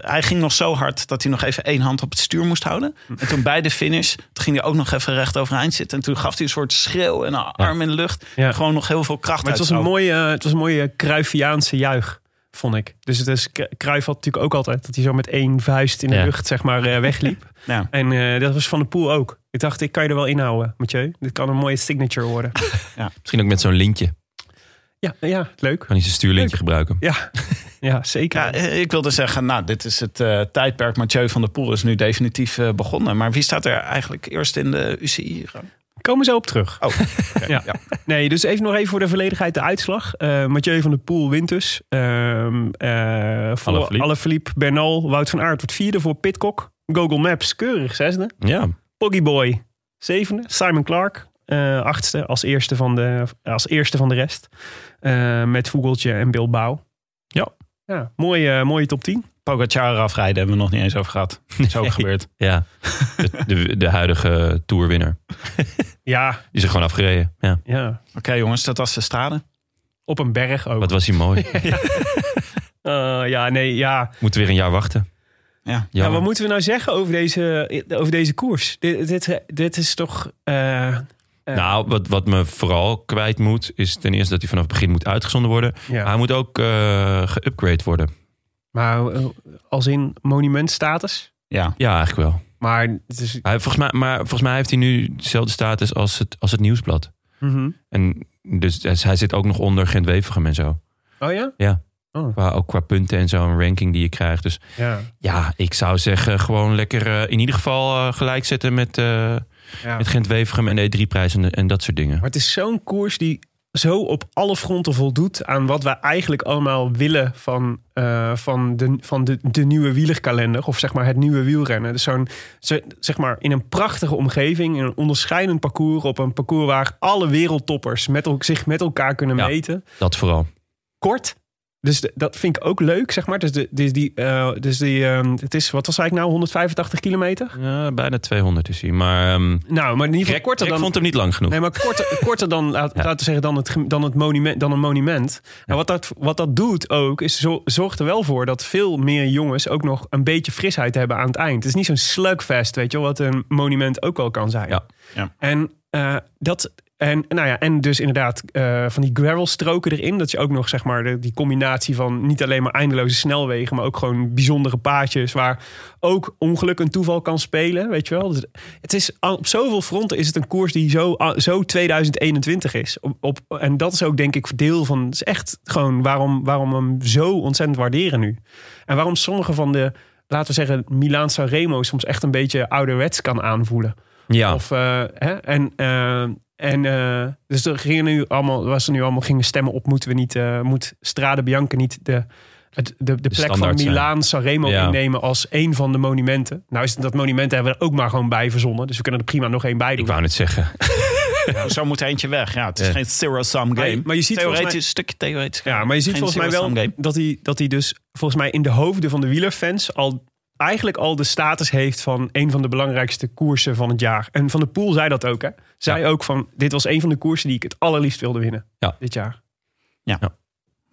Hij, ging nog zo hard dat hij nog even één hand op het stuur moest houden. En toen bij de finish, toen ging hij ook nog even recht overeind zitten. En toen gaf hij een soort schreeuw en een arm in de lucht. Ja. Gewoon nog heel veel kracht Maar het was een mooie, het was een mooie Cruyffiaanse juich, vond ik. Dus het is, Cruyff had natuurlijk ook altijd dat hij zo met één vuist in de Ja. lucht, zeg maar, eh, wegliep. Ja. En eh, dat was Van de Poel ook. Ik dacht, ik kan je er wel inhouden, Mathieu. Dit kan een mooie signature worden. Misschien ook met zo'n lintje. Ja, ja leuk. Kan hij zijn stuurlintje Leuk. gebruiken. Ja, ja zeker. Ja, eh, ik wilde zeggen, nou, dit is het eh, tijdperk. Mathieu van der Poel is nu definitief eh, begonnen. Maar wie staat er eigenlijk eerst in de UCI? Komen zo op terug. Oh, ja. Nee, dus even nog even voor de volledigheid de uitslag. Eh Mathieu van der Poel wint dus. Ehm eh. Alaphilippe, Bernal, Wout van Aert wordt vierde voor Pitcock. Google Maps keurig zesde. Ja. Poggy Boy zevende. Simon Clark eh, achtste als eerste van de, als eerste van de rest. Eh, met Vogeltje en Bilbao. Ja. Ja, mooie, mooie top 10. Pogacar afrijden hebben we nog niet eens over gehad. Dat is ook gebeurd. Ja. De, de, de huidige tourwinnaar. Ja, Die is er gewoon afgereden. Ja. ja. Oké jongens, dat was de strade. Op een berg ook. Wat was hij mooi. Eh, ja, nee, ja. Moeten we weer een jaar wachten. Ja. Ja, wat moeten we nou zeggen over deze, over deze koers? Dit, dit, dit is toch... eh, eh, Nou, wat, wat me vooral kwijt moet, is ten eerste dat hij vanaf het begin moet uitgezonden worden. ja. Maar hij moet ook eh geupgrade worden. Maar eh, als in monumentstatus? Ja. Ja, eigenlijk wel. Maar het is... Hij, volgens, mij, maar volgens mij heeft hij nu dezelfde status als het, als het nieuwsblad. Mhm. En dus dus hij zit ook nog onder Gent-Wevergem en zo. Oh ja? Ja. Oh. Qua, ook qua punten en zo, een ranking die je krijgt. Dus Ja. ja, ik zou zeggen gewoon lekker eh, in ieder geval eh, gelijk zetten met, eh ja. met Gent-Wevergem en de E3-prijs en, en dat soort dingen. Maar het is zo'n koers die zo op alle fronten voldoet aan wat wij eigenlijk allemaal willen van, eh, van, de, van de, de nieuwe wielerkalender. Of zeg maar het nieuwe wielrennen. Dus zo'n, zo- zeg maar in een prachtige omgeving, in een onderscheidend parcours. Op een parcours waar alle wereldtoppers met, zich met elkaar kunnen Ja. meten. Dat vooral. Kort. Dus de- dat vind ik ook leuk, zeg maar. Dus, de, dus die, eh, dus die, ehm, het is, wat was eigenlijk nou, 185 kilometer? Ja, bijna 200 is hij. Maar ehm Nou, maar in ieder geval korter dan... vond hem niet lang genoeg. Nee, maar korter, korter dan, laat, Ja. laten we zeggen, dan, het, dan, het monument, dan een monument. En wat dat, wat dat doet ook, is zo, zorgt er wel voor dat veel meer jongens ook nog een beetje frisheid hebben aan het eind. Het is niet zo'n slugfest, weet je wel, wat een monument ook wel kan zijn. Ja. Ja. En eh, dat. En, nou ja, en dus inderdaad eh, van die gravelstroken erin. Dat je ook nog zeg maar de, die combinatie van niet alleen maar eindeloze snelwegen, maar ook gewoon bijzondere paadjes waar ook ongeluk een toeval kan spelen. Weet je wel. Dus het is op zoveel fronten is het een koers die zo, zo 2021 is. Op, op, en dat is ook denk ik deel van. Het is echt gewoon waarom, waarom we hem zo ontzettend waarderen nu. En waarom sommige van de, laten we zeggen, Milaan Sanremo soms echt een beetje ouderwets kan aanvoelen. Ja, Of, eh, hè? En, eh, en eh, dus er gingen nu allemaal, was er nu allemaal gingen stemmen op, moeten we niet, eh, moet Strade Bianca niet de Het, de, de plek van. Milaan Sanremo Ja. innemen als een van de monumenten. Nou is dat monument hebben we er ook maar gewoon bij verzonnen. Dus we kunnen er prima nog één bij doen. Ik wou net zeggen. Zo moet eentje weg. Ja, het is Ja. geen zero-sum game. maar je ziet volgens theoretisch, mij- een stukje theoretisch. Ja, maar je ziet volgens mij wel game. dat hij, dat hij dus volgens mij in de hoofden van de wielerfans al eigenlijk al de status heeft van een van de belangrijkste koersen van het jaar. En Van de Poel zei dat ook. Hè? Zei ook van dit was een van de koersen die ik het allerliefst wilde winnen Ja. dit jaar. Ja. Ja.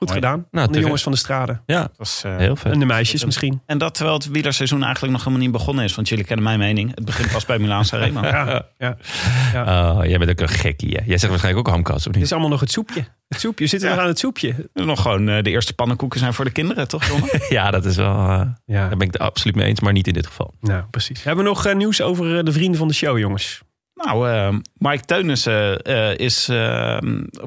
Goed Mooi. gedaan. Nou, de jongens van de straden. Ja, Dat was, eh, heel vet. En de meisjes misschien. En dat terwijl het wielerseizoen eigenlijk nog helemaal niet begonnen is. Want jullie kennen mijn mening. Het begint pas bij Milaan Sanremo. Ja, ja. Oh, jij bent ook een gekkie. Hè? Jij zegt waarschijnlijk ook hamkas, of Het is allemaal nog het soepje. Het soepje. We zitten Ja. nog aan het soepje. Nog gewoon eh, de eerste pannenkoeken zijn voor de kinderen, toch Jonne? Ja, dat is wel... eh, Ja, daar ben ik het absoluut mee eens, maar niet in dit geval. nou precies. Hebben we nog nieuws over eh, de vrienden van de show, jongens? Nou, eh, Mike Teunissen eh, is eh,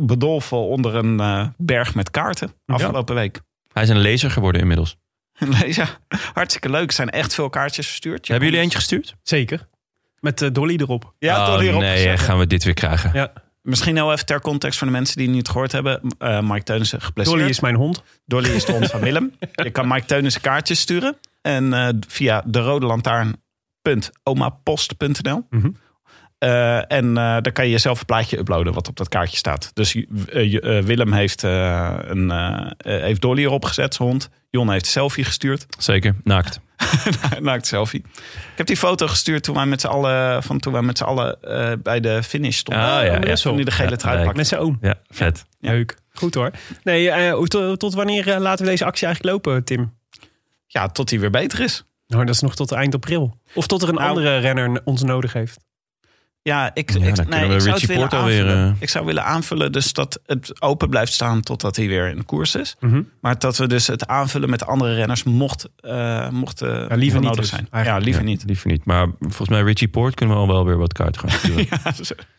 bedolven onder een eh, berg met kaarten afgelopen week. Hij is een lezer geworden inmiddels. ja, hartstikke leuk. Er zijn echt veel kaartjes verstuurd. Je Hebben jullie eentje gestuurd? Zeker. Met eh, Dolly erop. Ja, oh, door hierop nee, gezet. gaan we dit weer krijgen. Ja. Misschien nou even ter context voor de mensen die het niet gehoord hebben. Eh, Mike Teunissen geblesseerd. Dolly is mijn hond. Dolly is de hond van Willem. Je kan Mike Teunissen kaartjes sturen. En eh, via de rode lantaarn.omapost.nl. Mhm. Eh, en eh, daar kan je zelf een plaatje uploaden wat op dat kaartje staat. Dus eh, Willem heeft, eh, een, heeft Dolly erop gezet, zijn hond. Jon heeft een selfie gestuurd. Zeker, naakt. Naakt selfie. Ik heb die foto gestuurd toen wij met z'n allen, van toen wij met z'n allen eh, bij de finish stonden. Ah, ja, ja. Toen hij de gele Ja, trui pakte. Met zijn oom. Ja, vet. Leuk. Goed hoor. Nee, eh, tot, tot wanneer laten we deze actie eigenlijk lopen, Tim? Ja, tot hij weer beter is. Nou, dat is nog tot eind april. Of tot er een Nou, andere renner ons nodig heeft. Ja, ik, Ja, ik, nee, ik zou willen aanvullen. eh, Ik zou willen aanvullen dus dat het open blijft staan totdat hij weer in de koers is. Mhm. Maar dat we dus het aanvullen met andere renners mocht, eh mocht eh, liever niet nodig dus, zijn. Ja, liever Ja, niet. Liever niet. Maar volgens mij Richie Poort kunnen we al wel weer wat kaarten gaan sturen.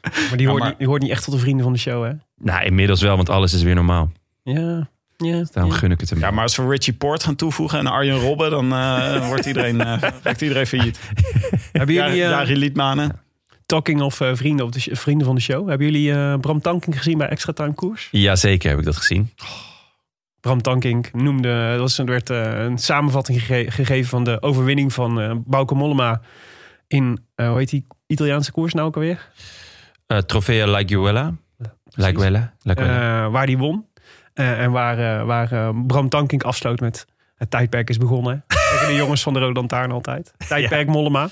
Maar die, Ja, hoort, maar- die hoort niet echt tot de vrienden van de show, hè? Nou, inmiddels wel, want alles is weer normaal. Ja. ja, Daarom ja. gun ik het hem. ja, maar als we Richie Port gaan toevoegen en Arjen Robben, dan eh, wordt iedereen, eh raakt iedereen failliet. Hebben jullie, eh, Jari Liedmanen. Talking of eh, vrienden, op de vrienden van de show, hebben jullie eh, Bram Tankink gezien bij Extra Time Koers? Jazeker heb ik dat gezien. Bram Tankink noemde, er was, er werd eh, een samenvatting gege- gegeven van de overwinning van Bauke Mollema in, hoe heet die Italiaanse koers nou ook alweer? Trofea. Laiguela. Eh, waar die won. En waar, waar Bram Tankink afsloot met het tijdperk is begonnen. De jongens van de Rode Lantaarn altijd. Tijdperk Mollema.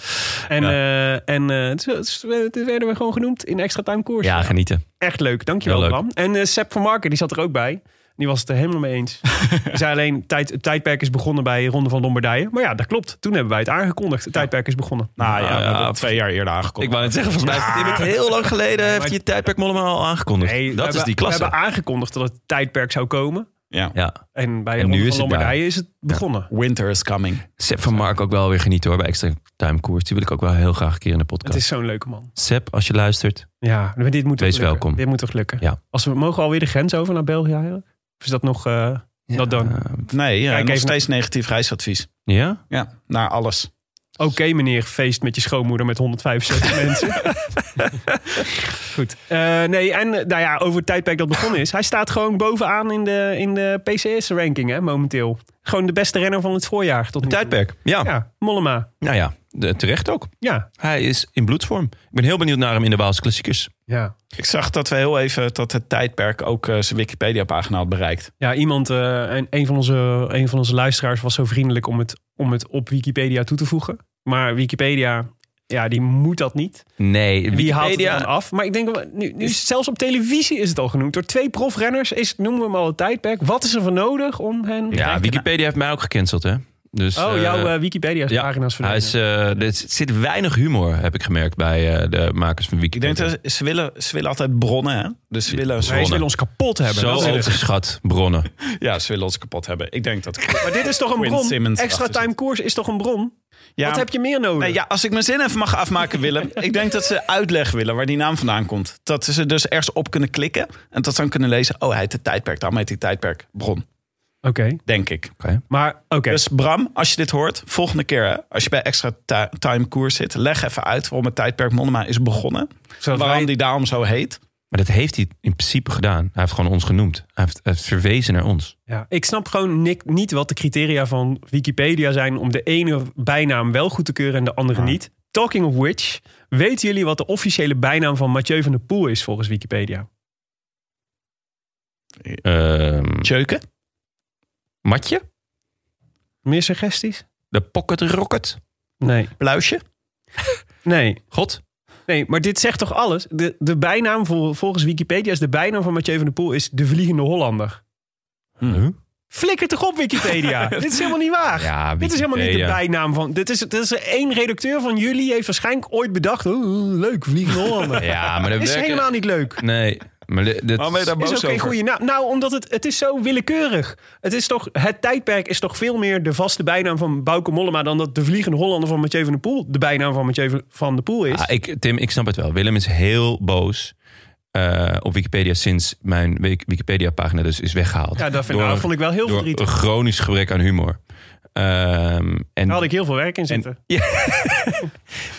En, eh, en eh, het, is- het werden we gewoon genoemd in extra time koers. ja, genieten. Echt leuk, dankjewel Heel leuk. Bram. En eh Sepp van Marken, die zat er ook bij. Die was het er helemaal mee eens. Hij zei alleen, tijd, het tijdperk is begonnen bij Ronde van Lombardije. Maar ja, dat klopt. Toen hebben wij het aangekondigd. Het tijdperk is begonnen. Nou ja, Nou ja, het twee jaar eerder aangekondigd. Ik wou net zeggen, volgens mij heeft het heel lang geleden heeft je tijdperk Mollema al aangekondigd. Nee, we dat is hebben- die klasse. We hebben aangekondigd dat het tijdperk zou komen. Ja. Ja, En bij En nu van is het Lombardije daar. is het begonnen. Winter is coming. Sepp van Mark ook wel weer genieten hoor bij Extra Time Koers. Die wil ik ook wel heel graag een keer in de Het podcast. is zo'n leuke man. Sepp, als je luistert. Ja, maar dit moet toch Wees lukken. welkom. Dit moet toch lukken. Ja. Als we mogen we alweer de grens over naar België eigenlijk? Of is dat nog... eh, Dat dan. Eh, Nee, ja, Kijk nog steeds negatief reisadvies. ja? Ja, naar alles. Oké meneer, feest met je schoonmoeder met 165 mensen. Goed. Eh, nee, en nou ja, over het tijdperk dat begonnen is. Hij staat gewoon bovenaan in de, in de PCS-ranking hè, momenteel. Gewoon de beste renner van het voorjaar tot toe. tijdperk. Ja. Ja, Mollema. Nou ja, terecht ook. Ja. Hij is in bloedsvorm. Ik ben heel benieuwd naar hem in de Waalse klassiekers. Ja. Ik zag dat we heel even dat het tijdperk ook eh, zijn Wikipedia-pagina had bereikt. Ja, iemand, eh, een, een, van onze, een van onze luisteraars was zo vriendelijk om het, om het op Wikipedia toe te voegen. Maar Wikipedia, ja, die moet dat niet. Nee, Wie haalt het Wikipedia... dan af? Maar ik denk, nu, nu is- zelfs op televisie is het al genoemd. Door twee profrenners is, noemen we hem al het tijdperk. Wat is er voor nodig om hen... Ja, Wikipedia heeft mij ook gecanceld, hè? Dus, Oh, eh, jouw eh, Wikipedia-pagina's hij is, eh, er zit weinig humor, heb ik gemerkt, bij eh, de makers van Ik Wikipedia. denk dat ze willen, ze willen altijd bronnen, hè? Dus ze willen, willen ons kapot hebben. Zo Dat is het. overschat bronnen. ja, ze willen ons kapot hebben. Ik denk dat. Maar dit is toch een bron? Simmons Extra time koers is toch een bron? Ja, Wat heb je meer nodig? Nee, ja, als ik mijn zin even mag afmaken, Willem. ik denk dat ze uitleg willen waar die naam vandaan komt. Dat ze dus ergens op kunnen klikken. En dat ze dan kunnen lezen. Oh, hij heet het tijdperk. Daarom heet hij tijdperk bron. Oké, Denk ik. maar oké. Dus Bram, als je dit hoort, volgende keer hè, als je bij extra Ti- time koers zit, leg even uit waarom het tijdperk Mollema is begonnen. Zodat waarom wij- die daarom zo heet. Maar dat heeft hij in principe gedaan. Hij heeft gewoon ons genoemd. Hij heeft, hij heeft verwezen naar ons. Ja, ik snap gewoon ni- niet wat de criteria van Wikipedia zijn om de ene bijnaam wel goed te keuren en de andere niet. Talking of which, weten jullie wat de officiële bijnaam van Mathieu van der Poel is volgens Wikipedia? Ehm Tjeuken? Matje? Meer suggesties? De Pocket Rocket? Nee. Pluisje? Nee. God? Nee, maar dit zegt toch alles? De, de bijnaam vol- volgens Wikipedia is de bijnaam van Mathieu van der Poel is de Vliegende Hollander. Huh? Flikker toch op Wikipedia. dit is helemaal niet waar. Ja, dit is helemaal niet de bijnaam van. Dit is, dit is één redacteur van jullie heeft waarschijnlijk ooit bedacht. Oh, leuk, Vliegende Hollander. Ja, maar dat is werken- helemaal niet leuk. Nee. Maar dit, dit- Waarom ben je daar Is ook geen over? goede naam. Nou, omdat het, het is zo willekeurig. Het, is toch, het tijdperk is toch veel meer de vaste bijnaam van Bauke Mollema... dan dat de Vliegende Hollander van Mathieu van der Poel... de bijnaam van Mathieu van der Poel is. Ah, ik, Tim, ik snap het wel. Willem is heel boos eh, op Wikipedia sinds mijn Wik- Wikipedia-pagina dus is weggehaald. ja, dat, vind, Door nou, vond ik wel heel door verdrietig. een chronisch gebrek aan humor. Ehm, en, Daar had ik heel veel werk in zitten.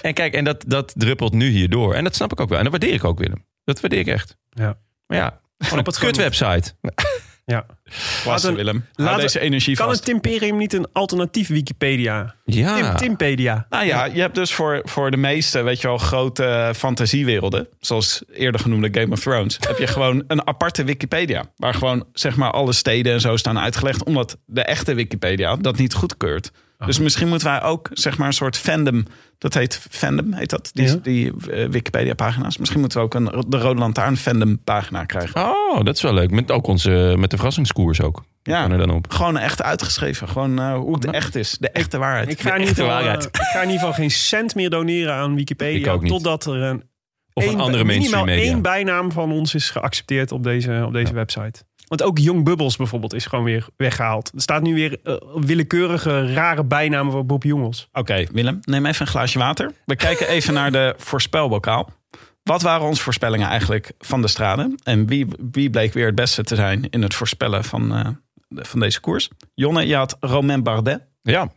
en kijk, en dat, dat druppelt nu hierdoor. En dat snap ik ook wel. En dat waardeer ik ook, Willem. Dat waardeer ik echt. Ja. Maar ja, gewoon een het gewoon kut website. Ja. Klasse, Laten- Willem. Laten- deze energie Kan vast. het Timperium niet een alternatief Wikipedia? Ja. Tim, Timpedia. Nou ja, je hebt dus voor, voor de meeste, weet je wel, grote fantasiewerelden, zoals eerder genoemde Game of Thrones, heb je gewoon een aparte Wikipedia. Waar gewoon, zeg maar, alle steden en zo staan uitgelegd, omdat de echte Wikipedia dat niet goedkeurt. Dus misschien moeten wij ook, zeg maar, een soort fandom, dat heet fandom, heet dat, die, Ja. die eh, Wikipedia-pagina's. Misschien moeten we ook een, de Rode Lantaarn fandom-pagina krijgen. Oh, dat is wel leuk. Met ook onze, met de verrassingskoers ook. Ja. Er dan op. Gewoon echt uitgeschreven, gewoon eh, hoe het echt is, de echte waarheid. Ik ga, in echte ieder geval, waarheid. eh, ik ga in ieder geval geen cent meer doneren aan Wikipedia. Ik ook niet. Totdat er een, Of een één- andere minimaal mainstream media. één bijnaam van ons is geaccepteerd op deze, op deze website. Want ook Young Bubbles bijvoorbeeld is gewoon weer weggehaald. Er staat nu weer eh, willekeurige, rare bijnamen voor Bob Jongels. Oké, Willem, neem even een glaasje water. We kijken even naar de voorspelbokaal. Wat waren onze voorspellingen eigenlijk van de straden? En wie, wie bleek weer het beste te zijn in het voorspellen van, eh, van deze koers? Jonne, je had Romain Bardet. Ja.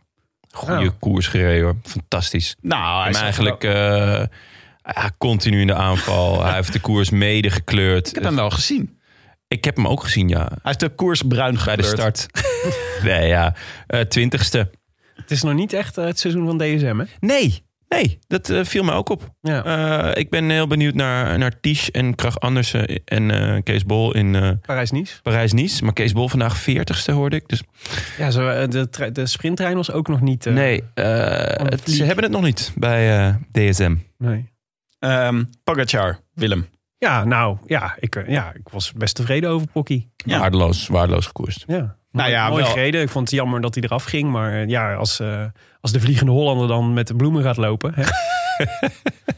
Goeie koers gereden hoor. Fantastisch. Nou, hij is eigenlijk eh, ja, continu in de aanval. Hij heeft de koers mede gekleurd. Ik heb hem wel gezien. Ik heb hem ook gezien, ja. Hij heeft de koers bruin Bij de start. nee, ja. Eh, Twintigste. Het is nog niet echt eh, het seizoen van DSM, hè? nee, nee. Dat eh, viel me ook op. Ja. Eh, ik ben heel benieuwd naar, naar Ties en Krach Andersen en eh, Kees Bol in eh, Parijs-Nice. Parijs-Nice. Maar Kees Bol vandaag veertigste hoorde ik. Dus Ja, zo, eh, de, tre- de sprinttrein was ook nog niet... eh, nee, eh, het- ze Vlieg. hebben het nog niet bij eh, DSM. nee. Ehm Pogacar, Willem. Ja, nou, ja ik, eh, ja, ik was best tevreden over Pocky. Ja. Waardeloos, waardeloos gekoerst. Ja. Nou ja, mooi wel- gereden. Ik vond het jammer dat hij eraf ging. Maar eh, ja, als, eh, als de Vliegende Hollander dan met de bloemen gaat lopen... Hè?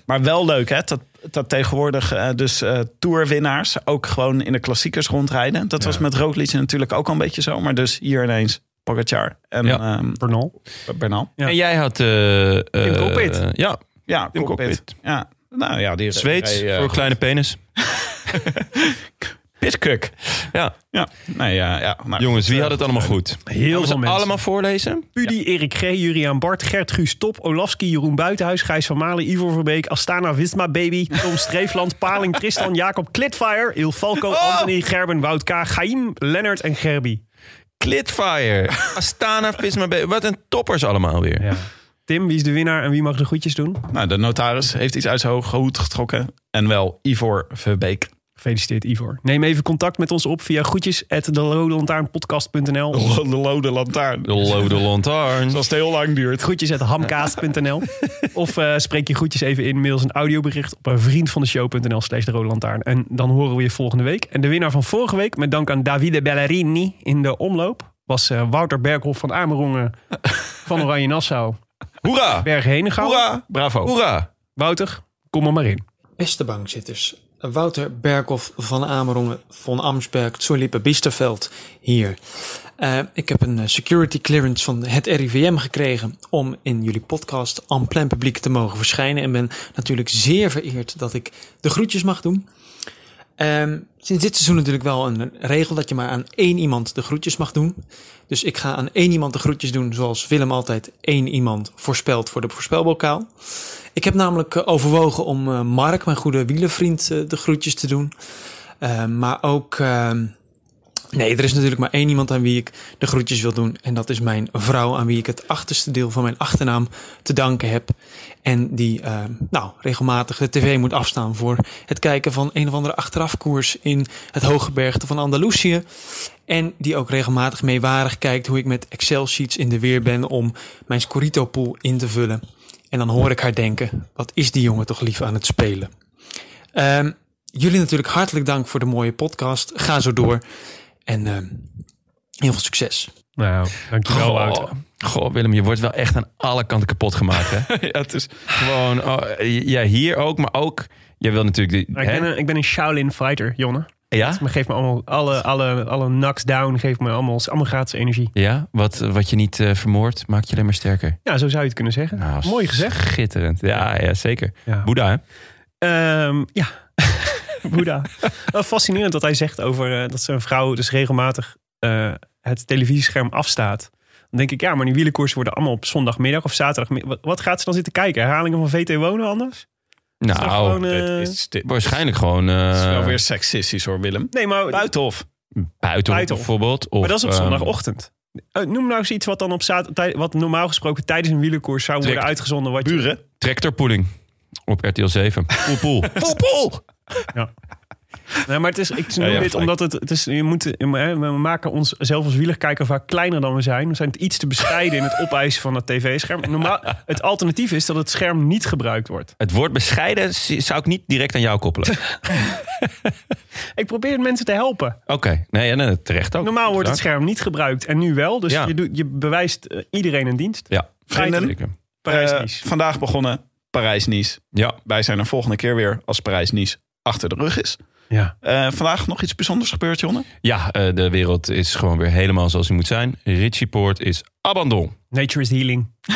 Maar wel leuk, hè? Dat, dat tegenwoordig dus eh tourwinnaars ook gewoon in de klassiekers rondrijden. Dat was met Roglic natuurlijk ook al een beetje zo. Maar dus hier ineens Pogacar en Ja. ehm, Bernal. Bernal. Ja. En jij had... Tim Cockpit. ja, Ja, Tim. Cockpit. Ja, nou ja, die Zweeds die, eh, voor een kleine penis. Pitcock. Ja. Ja, nee, ja, ja. Jongens, wie eh, had het allemaal goed? Heel Gaan veel mensen. allemaal voorlezen? Pudi, Erik G, Juriaan Bart, Gert Guus Top, Olafski, Jeroen Buitenhuis, Gijs van Malen, Ivor Verbeek, Astana Wisma Baby, Tom Streefland, Paling, Tristan, Jacob Klitfire, Il Falco, Oh! Anthony, Gerben, Wout K, Chaim, Lennart en Gerbi. Clitfire, Astana, Visma B. Wat een toppers allemaal weer. Ja. Tim, wie is de winnaar en wie mag de groetjes doen? Nou, de notaris heeft iets uit zijn hoge hoed getrokken. En wel Ivor Verbeek. Gefeliciteerd Ivor. Neem even contact met ons op via groetjes at De lode lantaarn. De Lode Lantaarn. Zoals het heel lang duurt. Groetjes at hamkaas.nl Of eh, spreek je groetjes even in, mail eens een audiobericht op een vriend van de show.nl slash de Rode Lantaarn. En dan horen we je volgende week. En de winnaar van vorige week, met dank aan Davide Bellerini in de omloop, was eh, Wouter Berghoff van Amerongen van Oranje Nassau. Hoera! Berg Henegouw. Hoera! Bravo. Hoera! Wouter, kom er maar in. Beste bankzitters, Wouter Berghoff van Amerongen, von Amsberg, Zolippe Biesterveld hier. Eh, ik heb een eh, security clearance van het RIVM gekregen om in jullie podcast en plein publiek te mogen verschijnen. En ben natuurlijk zeer vereerd dat ik de groetjes mag doen. Ehm, sinds dit seizoen natuurlijk wel een regel dat je maar aan één iemand de groetjes mag doen. Dus ik ga aan één iemand de groetjes doen, zoals Willem altijd één iemand voorspelt voor de voorspelbokaal. Ik heb namelijk eh, overwogen om eh, Mark, mijn goede wielervriend, eh, de groetjes te doen. Ehm, maar ook. ehm, Nee, er is natuurlijk maar één iemand aan wie ik de groetjes wil doen. En dat is mijn vrouw, aan wie ik het achterste deel van mijn achternaam te danken heb. En die eh, nou, regelmatig de tv moet afstaan voor het kijken van een of andere achterafkoers in het hooggebergte van Andalusië. En die ook regelmatig meewarig kijkt hoe ik met Excel-sheets in de weer ben om mijn Scorito-pool in te vullen. En dan hoor ik haar denken, wat is die jongen toch lief aan het spelen. Ehm, jullie natuurlijk hartelijk dank voor de mooie podcast. Ga zo door. En ehm, heel veel succes. Nou, dankjewel Goh, Wouter. goh, Willem, je wordt wel echt aan alle kanten kapot gemaakt, hè? ja, het is... Gewoon, oh, ja, hier ook, maar ook... Jij wil natuurlijk... Die, Maar ik, ben een, ik ben een Shaolin fighter, Jonne. Ja? Maar geef me allemaal, alle, alle, alle knocks down, geef me allemaal, allemaal gratis energie. Ja? Wat, wat je niet eh, vermoordt, maakt je alleen maar sterker. Ja, zo zou je het kunnen zeggen. Nou, Mooi gezegd. Schitterend. Ja, ja zeker. Ja. Boeddha, hè? Ehm, ja, Boeddha. Wel fascinerend dat hij zegt over eh, dat zijn vrouw dus regelmatig eh, het televisiescherm afstaat. Dan denk ik, ja, maar die wielenkoersen worden allemaal op zondagmiddag of zaterdag. Wat, gaat ze dan zitten kijken? Herhalingen van VT Wonen anders? Nou, gewoon, eh, is, dit waarschijnlijk gewoon... eh, is wel weer seksistisch hoor, Willem. Nee, maar, Buitenhof. Buitenhof Buitenhof. bijvoorbeeld. Of, maar dat is op ehm, zondagochtend. Eh, noem nou eens iets wat dan op zaterdag, wat normaal gesproken tijdens een wielerkoers zou worden Trek- uitgezonden. Wat je- Buren. Tractorpoeling op RTL 7. Poel, poel. poel. Nee, maar het is, ik noem ja, dit omdat het, het is, je moet, we maken ons zelf als wielerkijker vaak kleiner dan we zijn. We zijn iets te bescheiden in het opeisen van het tv-scherm. Normaal, het alternatief is dat het scherm niet gebruikt wordt. Het woord bescheiden zou ik niet direct aan jou koppelen. Ik probeer mensen te helpen. Oké, nee, ja, nee, terecht ook. Normaal wordt het scherm niet gebruikt en nu wel. Dus Ja. je, doet, je bewijst eh, iedereen een dienst. Ja, Vrienden, zeker. Parijs-Nice. Eh, vandaag begonnen Parijs-Nice. Ja, Wij zijn er volgende keer weer als Parijs-Nice achter de rug is. ja. Eh, vandaag nog iets bijzonders gebeurd, Jonne? ja eh, de wereld is gewoon weer helemaal zoals hij moet zijn. Richie Poort is abandon. Nature is healing.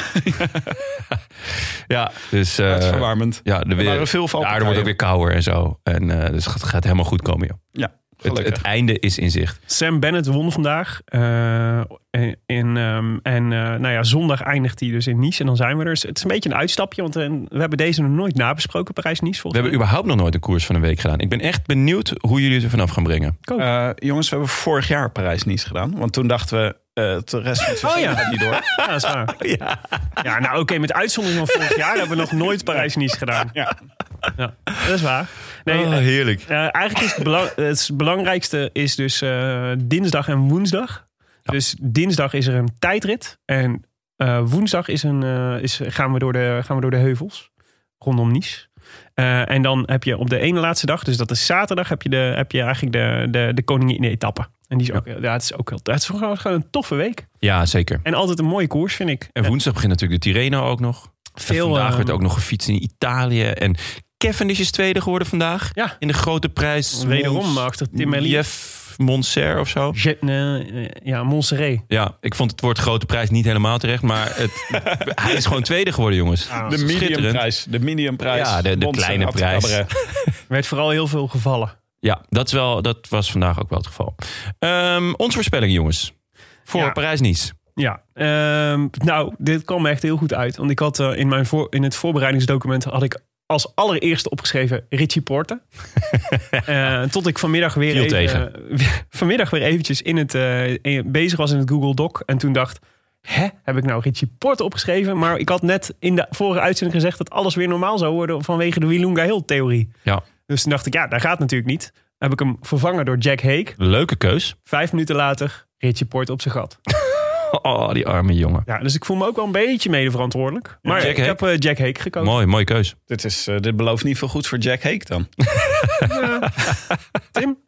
Ja, dus... eh, Hartverwarmend. ja, de, Er weer, waren veel de aarde wordt ook weer kouder en zo. En eh, dus het gaat, gaat helemaal goed komen, joh. Ja, Het, einde is in zicht. Sam Bennett won vandaag. eh, in, ehm, en eh, nou ja, zondag eindigt hij dus in Nice. En dan zijn we er. Dus Het is een beetje een uitstapje. Want eh, we hebben deze nog nooit nabesproken. Parijs-Nice We volgens hebben überhaupt nog nooit een koers van een week gedaan. Ik ben echt benieuwd hoe jullie het er vanaf gaan brengen. Eh, jongens, we hebben vorig jaar Parijs-Nice gedaan. Want toen dachten we, de rest van het seizoen Oh ja. gaat niet door. Ja, dat is waar. Ja, nou oké, met uitzondering van vorig jaar hebben we nog nooit Parijs-Nice gedaan. Ja. Ja, dat is waar. Nee, Oh, eh, heerlijk. eh, eigenlijk is het, belang- het belangrijkste is dus dinsdag en woensdag. Dus dinsdag is er een tijdrit. En woensdag is een, is, gaan, we door de, gaan we door de heuvels. Rondom Nice. En dan heb je op de ene laatste dag, dus dat is zaterdag, heb je, de, heb je eigenlijk de, de, de koningin etappe. En die is ook, ja. het is ook heel, het is gewoon, gewoon een toffe week. Ja, zeker. En altijd een mooie koers, vind ik. En woensdag begint natuurlijk de Tirreno ook nog. Veel, en vandaag ehm, werd ook nog gefietst in Italië. En Cavendish is tweede geworden vandaag. Ja. In de grote prijs. Wederom Mons- achter Tim. Jeff Monser of zo. Je, eh, ja, Montserrat. Ja, ik vond het woord grote prijs niet helemaal terecht. Maar het, hij is gewoon tweede geworden, jongens. Ah, De Schitterend. mediumprijs. De mediumprijs. Ja, de- de kleine prijs. werd vooral heel veel gevallen. Ja, dat, is wel, dat was vandaag ook wel het geval. Ehm onze voorspelling, jongens. Voor Ja. Parijs-Nice. Ja, ehm, nou, dit kwam me echt heel goed uit. Want ik had eh, in, mijn voor, in het voorbereidingsdocument had ik als allereerste opgeschreven Richie Porte. Eh, tot ik vanmiddag weer, Viel even, tegen. eh, vanmiddag weer eventjes in het, bezig was in het Google Doc. En toen dacht, hè, heb ik nou Richie Porte opgeschreven? Maar ik had net in de vorige uitzending gezegd dat alles weer normaal zou worden vanwege de Wilunga Hill theorie. Ja, Dus toen dacht ik, ja, dat gaat natuurlijk niet. Heb ik hem vervangen door Jack Hake. leuke keus. Vijf minuten later, Richie Porte op zijn gat. Oh, die arme jongen. Ja, dus ik voel me ook wel een beetje mede verantwoordelijk. Maar Jack ik Hake? heb eh, Jack Hake gekozen. Mooi, mooie keus. Dit, is, eh, dit belooft niet veel goed voor Jack Hake dan. Tim?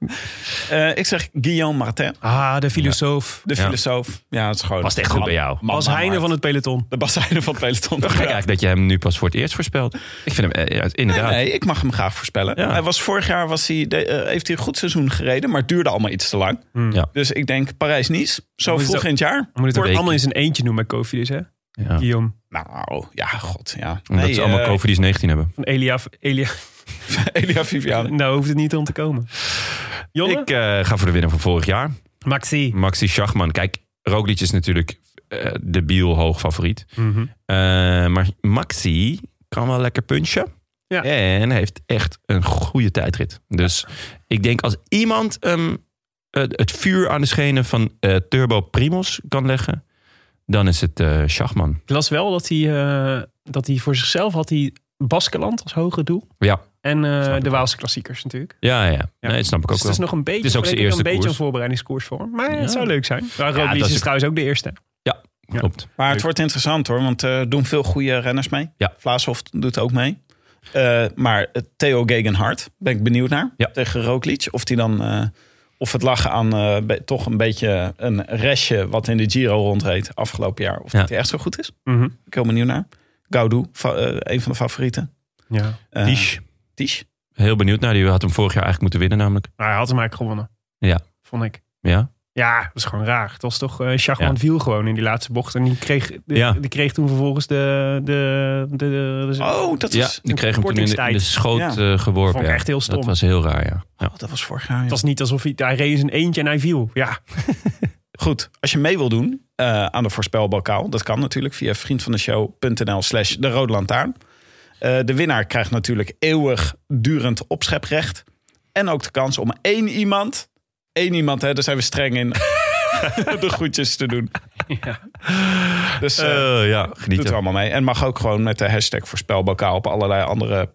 Eh, ik zeg Guillaume Martin. Ah, de filosoof. De Ja. filosoof. Ja, het is gewoon... Past echt goed bij jou. Heine hart. van het peloton. De Bas Heine van het peloton. Gek eigenlijk dat je hem nu pas voor het eerst voorspelt. Ik vind hem, eh, ja, inderdaad. Nee, nee, ik mag hem graag voorspellen. Ja. Hij was, vorig jaar was hij, de- eh, heeft hij een goed seizoen gereden, maar het duurde allemaal iets te lang. Ja. Dus ik denk Parijs-Nice, zo Moet vroeg in het jaar. We moeten het allemaal in zijn eentje doen bij Kofidis, hè? Ja. Guillaume. Nou, ja, god, ja. Omdat Nee, ze allemaal eh, Covidis 19 hebben. Van Elia. Elia. Elia Viviane. Nou hoeft het niet om te komen. Jonne? Ik eh, ga voor de winnaar van vorig jaar. Maxi. Maxi Schachman. Kijk, Roglic is natuurlijk eh de biel hoog favoriet. Mhm. Eh, maar Maxi kan wel lekker punchen. Ja. En heeft echt een goede tijdrit. Dus ik denk als iemand hem het, vuur aan de schenen van Turbo Primos kan leggen... dan is het Schachman. Ik las wel dat hij, dat hij voor zichzelf had hij Baskeland als hoger doel. Ja, En eh, de. Waalse klassiekers natuurlijk. ja, ja. Nee, dat snap ik ook Dus het is nog een beetje, Het is ook zijn denk ik, eerste een beetje een voorbereidingskoers voor hem. Maar Ja. het zou leuk zijn. Maar Ja, Roglic is is- trouwens ook de eerste. Ja, Ja. klopt. Maar het wordt interessant hoor, want er doen veel goede renners mee. Ja. Vlaashoff doet ook mee. Eh, maar eh, Theo Gegenhardt, ben ik benieuwd naar. Ja. Tegen Roglic. Of die dan... eh, of het lag aan eh, be- toch een beetje een restje wat in de Giro rondreed afgelopen jaar. Of Ja. dat hij echt zo goed is. Mhm. Ben ik heel benieuwd naar. Gaudu, fa- eh, een van de favorieten. Ja. Eh. Heel benieuwd naar. Die had hem vorig jaar eigenlijk moeten winnen namelijk. Maar hij had hem eigenlijk gewonnen. Ja. Vond ik. Ja? Ja, dat is gewoon raar. Het was toch, eh Schachman Ja. viel gewoon in die laatste bocht. En die kreeg, de, Ja. die kreeg toen vervolgens de... de, de, de, de- Oh, dat Ja, was, die kreeg hem toen in de, in de schoot Ja. eh, geworpen. Vond ik ja. echt heel stom. Dat was heel raar, ja. ja. oh, dat was vorig jaar. ja. Het was niet alsof hij, hij reed in zijn eentje en hij viel. Ja, Goed, als je mee wil doen eh, aan de voorspelbokaal, dat kan natuurlijk via vriendvandeshow.nl slash de Rode Lantaarn. Eh, de winnaar krijgt natuurlijk eeuwig durend opscheprecht. En ook de kans om één iemand, één iemand, hè, daar zijn we streng in, de groetjes te doen. Ja. Dus eh Eh, ja, doet er allemaal mee. En mag ook gewoon met de hashtag voorspelbokaal op allerlei andere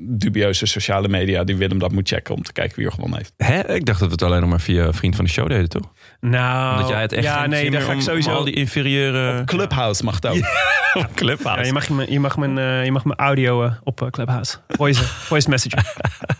dubieuze sociale media die Willem dat moet checken om te kijken wie er gewonnen heeft. Hè? Ik dacht dat we het alleen nog maar via Vriend van de Show deden, toch? nou... Omdat jij het echt ja, nee, daar ga ik sowieso... al die inferieure... Clubhouse mag ook. Clubhouse. Ja, je, mag, mijn- je, mag mijn, eh, je mag mijn audio eh, op eh, Clubhouse. Voice, voice messenger.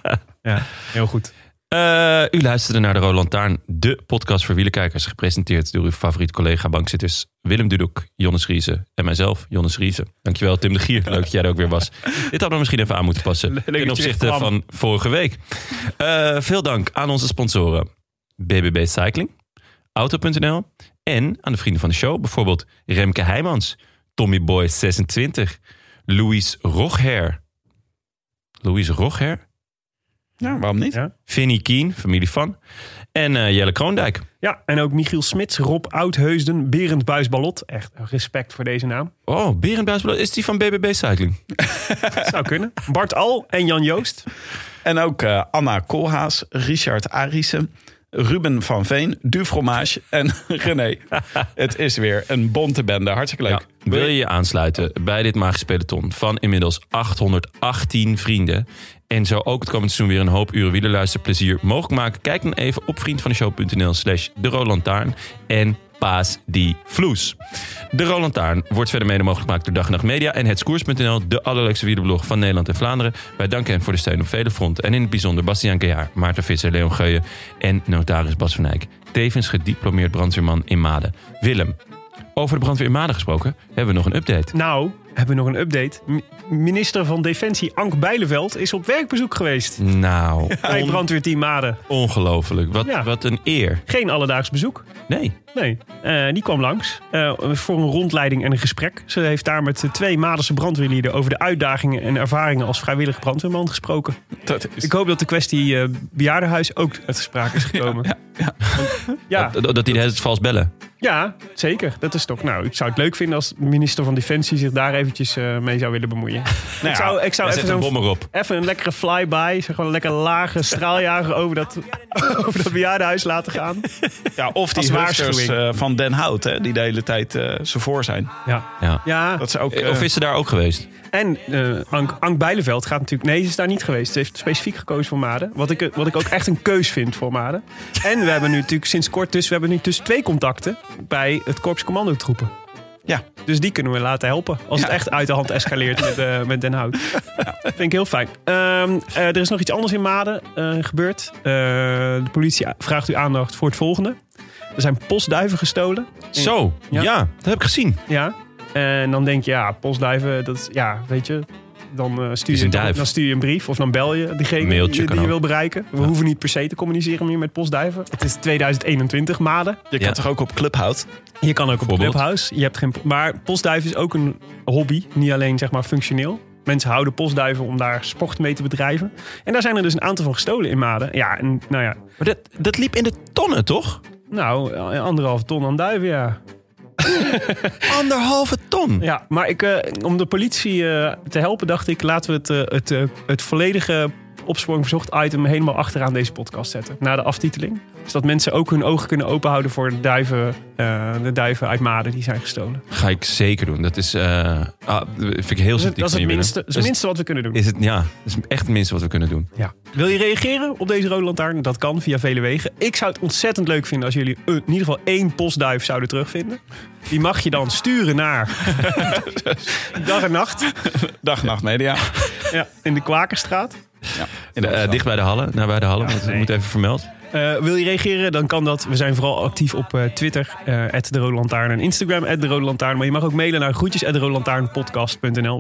ja, heel goed. Eh, u luisterde naar de Roland Taarn, de podcast voor wielerkijkers. Gepresenteerd door uw favoriete collega bankzitters Willem Dudok, Jonnes Riese en mijzelf, Jonnes Riese. Dankjewel Tim de Gier, leuk dat jij er ook weer was. Dit hadden we misschien even aan moeten passen ten je opzichte van vorige week. Eh, veel dank aan onze sponsoren BBB Cycling, Auto.nl en aan de vrienden van de show. Bijvoorbeeld Remke Heijmans, Tommy Boy 26, Louis Rogher. Louis Rogher? Ja, waarom niet? Ja. Vinnie Kien, familie van. En eh, Jelle Kroondijk. Ja, en ook Michiel Smits, Rob Oudheusden, Berend Buisballot. Echt respect voor deze naam. Oh, Berend Buisbelo, is die van BBB Cycling? Zou kunnen. Bart Al en Jan Joost. En ook eh, Anna Koolhaas, Richard Arissen, Ruben van Veen, Du Fromage en René. Het is weer een bonte bende. Hartstikke leuk. Ja, wil je je aansluiten bij dit magisch peloton van inmiddels 818 vrienden... en zo ook het komend seizoen weer een hoop uren wielerluisterplezier mogelijk maken? Kijk dan even op vriendvandeshow.nl slash de Roland Taarn en paas die vloes. De Roland Taarn wordt verder mede mogelijk gemaakt door Dag en Nacht Media... en hetskoers.nl, de allerleukste wielerblog van Nederland en Vlaanderen. Wij danken hen voor de steun op vele fronten... en in het bijzonder Bastiaan Kejaar, Maarten Visser, Leon Geuyen en notaris Bas van Eyck. Tevens gediplomeerd brandweerman in Maden. Willem, over de brandweer in Maden gesproken, hebben we nog een update. Nou, hebben we nog een update. Minister van Defensie Ank Bijleveld is op werkbezoek geweest. Nou, Bij on- brandweerteam Maden. ongelooflijk. Wat, Ja. wat een eer. Geen alledaags bezoek. Nee. Nee, Eh, die kwam langs eh, voor een rondleiding en een gesprek. Ze heeft daar met twee Madense brandweerlieden over de uitdagingen en ervaringen als vrijwillig brandweerman gesproken. Dat is... Ik hoop dat de kwestie eh bejaardenhuis ook uit sprake is gekomen. Ja, ja, Dat, dat die de hele tijd vals bellen. ja, zeker. Dat is toch. Nou, ik zou het leuk vinden als de minister van Defensie zich daar eventjes mee zou willen bemoeien. ik zou, ik zou Zet even een erop. even een lekkere flyby, zeg maar een lekker lage straaljager over dat, over dat bejaardenhuis laten gaan. Ja, of die waarschuwing waarschuwing. van Den Hout, hè, die de hele tijd eh ze voor zijn. Ja. Ja. Ja, Dat ze ook, Eh, eh, Of is ze daar ook geweest? En eh, Ank, Ank Bijleveld gaat natuurlijk... Nee, ze is daar niet geweest. Ze heeft specifiek gekozen voor Maden. Wat ik, wat ik ook echt een keus vind voor Maden. En we hebben nu natuurlijk sinds kort dus... We hebben nu dus twee contacten bij het Korps Commandotroepen. Ja. Dus die kunnen we laten helpen. Als het Ja. echt uit de hand escaleert met, eh, met Den Hout. Vind ik heel fijn. Ehm, eh, er is nog iets anders in Maden eh, gebeurd. De politie vraagt uw aandacht voor het volgende. Er zijn postduiven gestolen. Zo, ja. Ja. dat heb ik gezien. Ja. En dan denk je, ja, postduiven, dat is, ja, weet je. Dan, eh, stuur je, een dan, duif. dan stuur je een brief of dan bel je diegene Mailtje die, kan die je ook. wil bereiken. We hoeven niet per se te communiceren meer met postduiven. Het is 2021, maden. je kan Ja. toch ook op Clubhout? Je kan ook op. Clubhouse. Je hebt geen, maar postduif is ook een hobby, niet alleen zeg maar functioneel. Mensen houden postduiven om daar sport mee te bedrijven. En daar zijn er dus een aantal van gestolen in Maden. Ja, en nou ja. Maar dat, dat liep in de tonnen, toch? Nou, anderhalve ton aan duiven, ja. Anderhalve ton? Ja, maar ik, uh, om de politie uh, te helpen dacht ik... laten we het, uh, het, het volledige opsporing verzocht item helemaal achteraan deze podcast zetten. Na de aftiteling. Zodat mensen ook hun ogen kunnen openhouden voor de duiven, uh, de duiven uit Maden die zijn gestolen. Ga ik zeker doen. Dat is, uh, ah, vind ik heel dat is, dat is het minste, is het minste wat we kunnen doen. Is het, ja, dat is echt het minste wat we kunnen doen. Ja. Wil je reageren op deze rode lantaarn? Dat kan via vele wegen. Ik zou het ontzettend leuk vinden als jullie in ieder geval één postduif zouden terugvinden. Die mag je dan sturen naar dag en nacht. Dag en nacht media. Ja, in de Kwakerstraat. Ja, in de, uh, dicht bij de Hallen, naar bij de Hallen. Ja, want nee. moet even vermeld. Uh, wil je reageren, dan kan dat. We zijn vooral actief op uh, Twitter, uh, de Rode Lantaarn. En Instagram, de Rode Lantaarn. Maar je mag ook mailen naar groetjes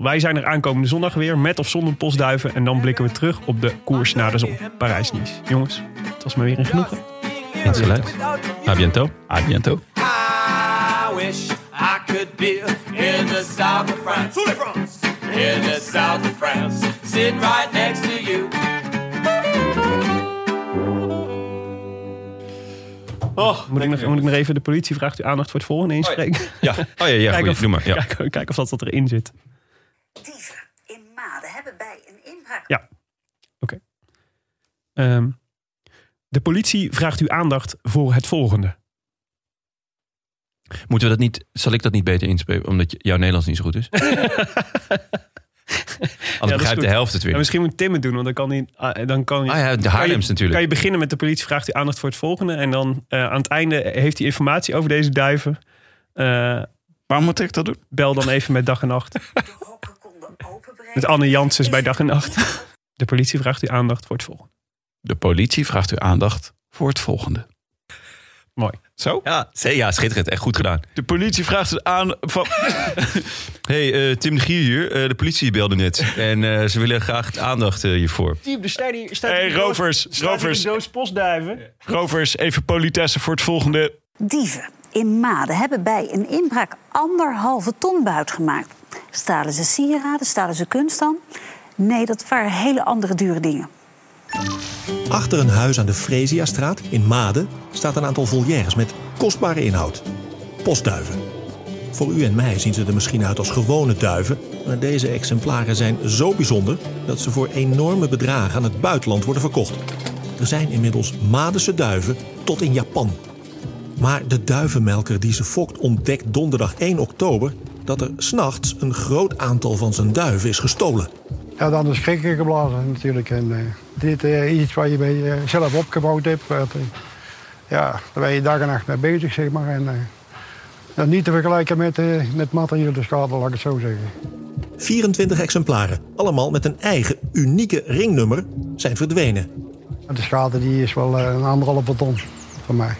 Wij zijn er aankomende zondag weer, met of zonder postduiven. En dan blikken we terug op de koers naar de zon. Parijs-Nice. Jongens, het was me weer een genoegen. Eens gelijk. A biento. A biento. I wish I could be in the south of France. In the south of France. Right next to you. Oh, moet, ik nog, moet ik nog even de politie vraagt u aandacht voor het volgende inspreken? Oh ja, ja. Oh, ja, ja kijk of, doe maar. Ja. Kijk, kijk of dat, dat erin zit. Dieven in Maden hebben bij een inbraak... Ja, oké. Okay. Um, de politie vraagt u aandacht voor het volgende. Moeten we dat niet, zal ik dat niet beter inspreken, omdat jouw Nederlands niet zo goed is? Anders ja, begrijpt de helft het weer. Ja, misschien moet Tim het doen, want dan kan hij. Dan kan je, ah ja, de Haarlems je, natuurlijk. Kan je beginnen met de politie vraagt u aandacht voor het volgende. En dan uh, aan het einde heeft hij informatie over deze duiven. Uh, Waarom moet ik dat doen? Bel dan even met dag en nacht. met Anne Janssens bij dag en nacht. De politie vraagt u aandacht voor het volgende. De politie vraagt u aandacht voor het volgende. Mooi. Zo? Ja, ja, schitterend. Echt goed gedaan. De politie vraagt het aan van... hey, uh, Tim de Gier hier. Uh, de politie belde net. En uh, ze willen graag aandacht hiervoor. Tim, er staat hier... Staat hey, rovers. Staat rovers. doos postduiven. Rovers, even politesse voor het volgende. Dieven in Maden hebben bij een inbraak anderhalve ton buit gemaakt. Stalen ze sieraden, stalen ze kunst dan? Nee, dat waren hele andere dure dingen. Achter een huis aan de Fresiastraat in Maden staat een aantal volières met kostbare inhoud. Postduiven. Voor u en mij zien ze er misschien uit als gewone duiven, maar deze exemplaren zijn zo bijzonder dat ze voor enorme bedragen aan het buitenland worden verkocht. Er zijn inmiddels Madense duiven tot in Japan. Maar de duivenmelker die ze fokt ontdekt donderdag 1 oktober dat er s'nachts een groot aantal van zijn duiven is gestolen. Ja, dan is schrikken geblazen natuurlijk. En, uh, dit is iets wat je bij jezelf opgebouwd hebt. Wat, ja, daar ben je dag en nacht mee bezig, zeg maar. En, niet te vergelijken met, met materiële schade, laat ik het zo zeggen. 24 exemplaren, allemaal met een eigen unieke ringnummer, zijn verdwenen. De schade die is wel een anderhalve ton van mij.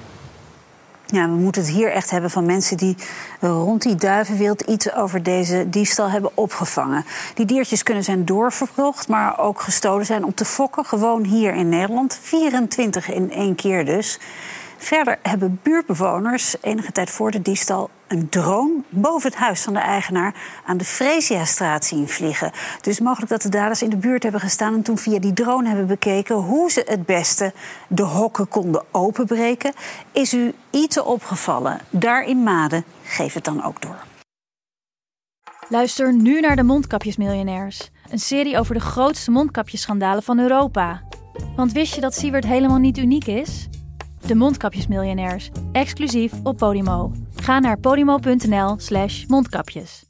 Ja, we moeten het hier echt hebben van mensen die rond die duivenwereld iets over deze diefstal hebben opgevangen. Die diertjes kunnen zijn doorverkocht, maar ook gestolen zijn om te fokken. Gewoon hier in Nederland. 24 in één keer dus. Verder hebben buurtbewoners enige tijd voor de diefstal een drone boven het huis van de eigenaar aan de Fresiastraat zien vliegen. Dus mogelijk dat de daders in de buurt hebben gestaan en toen via die drone hebben bekeken hoe ze het beste de hokken konden openbreken. Is u iets opgevallen daar in Maden? Geef het dan ook door. Luister nu naar de Mondkapjesmiljonairs, een serie over de grootste mondkapjesschandalen van Europa. Want wist je dat Siewert helemaal niet uniek is? De Mondkapjesmiljonairs, exclusief op Podimo. Ga naar podimo.nl slash mondkapjes.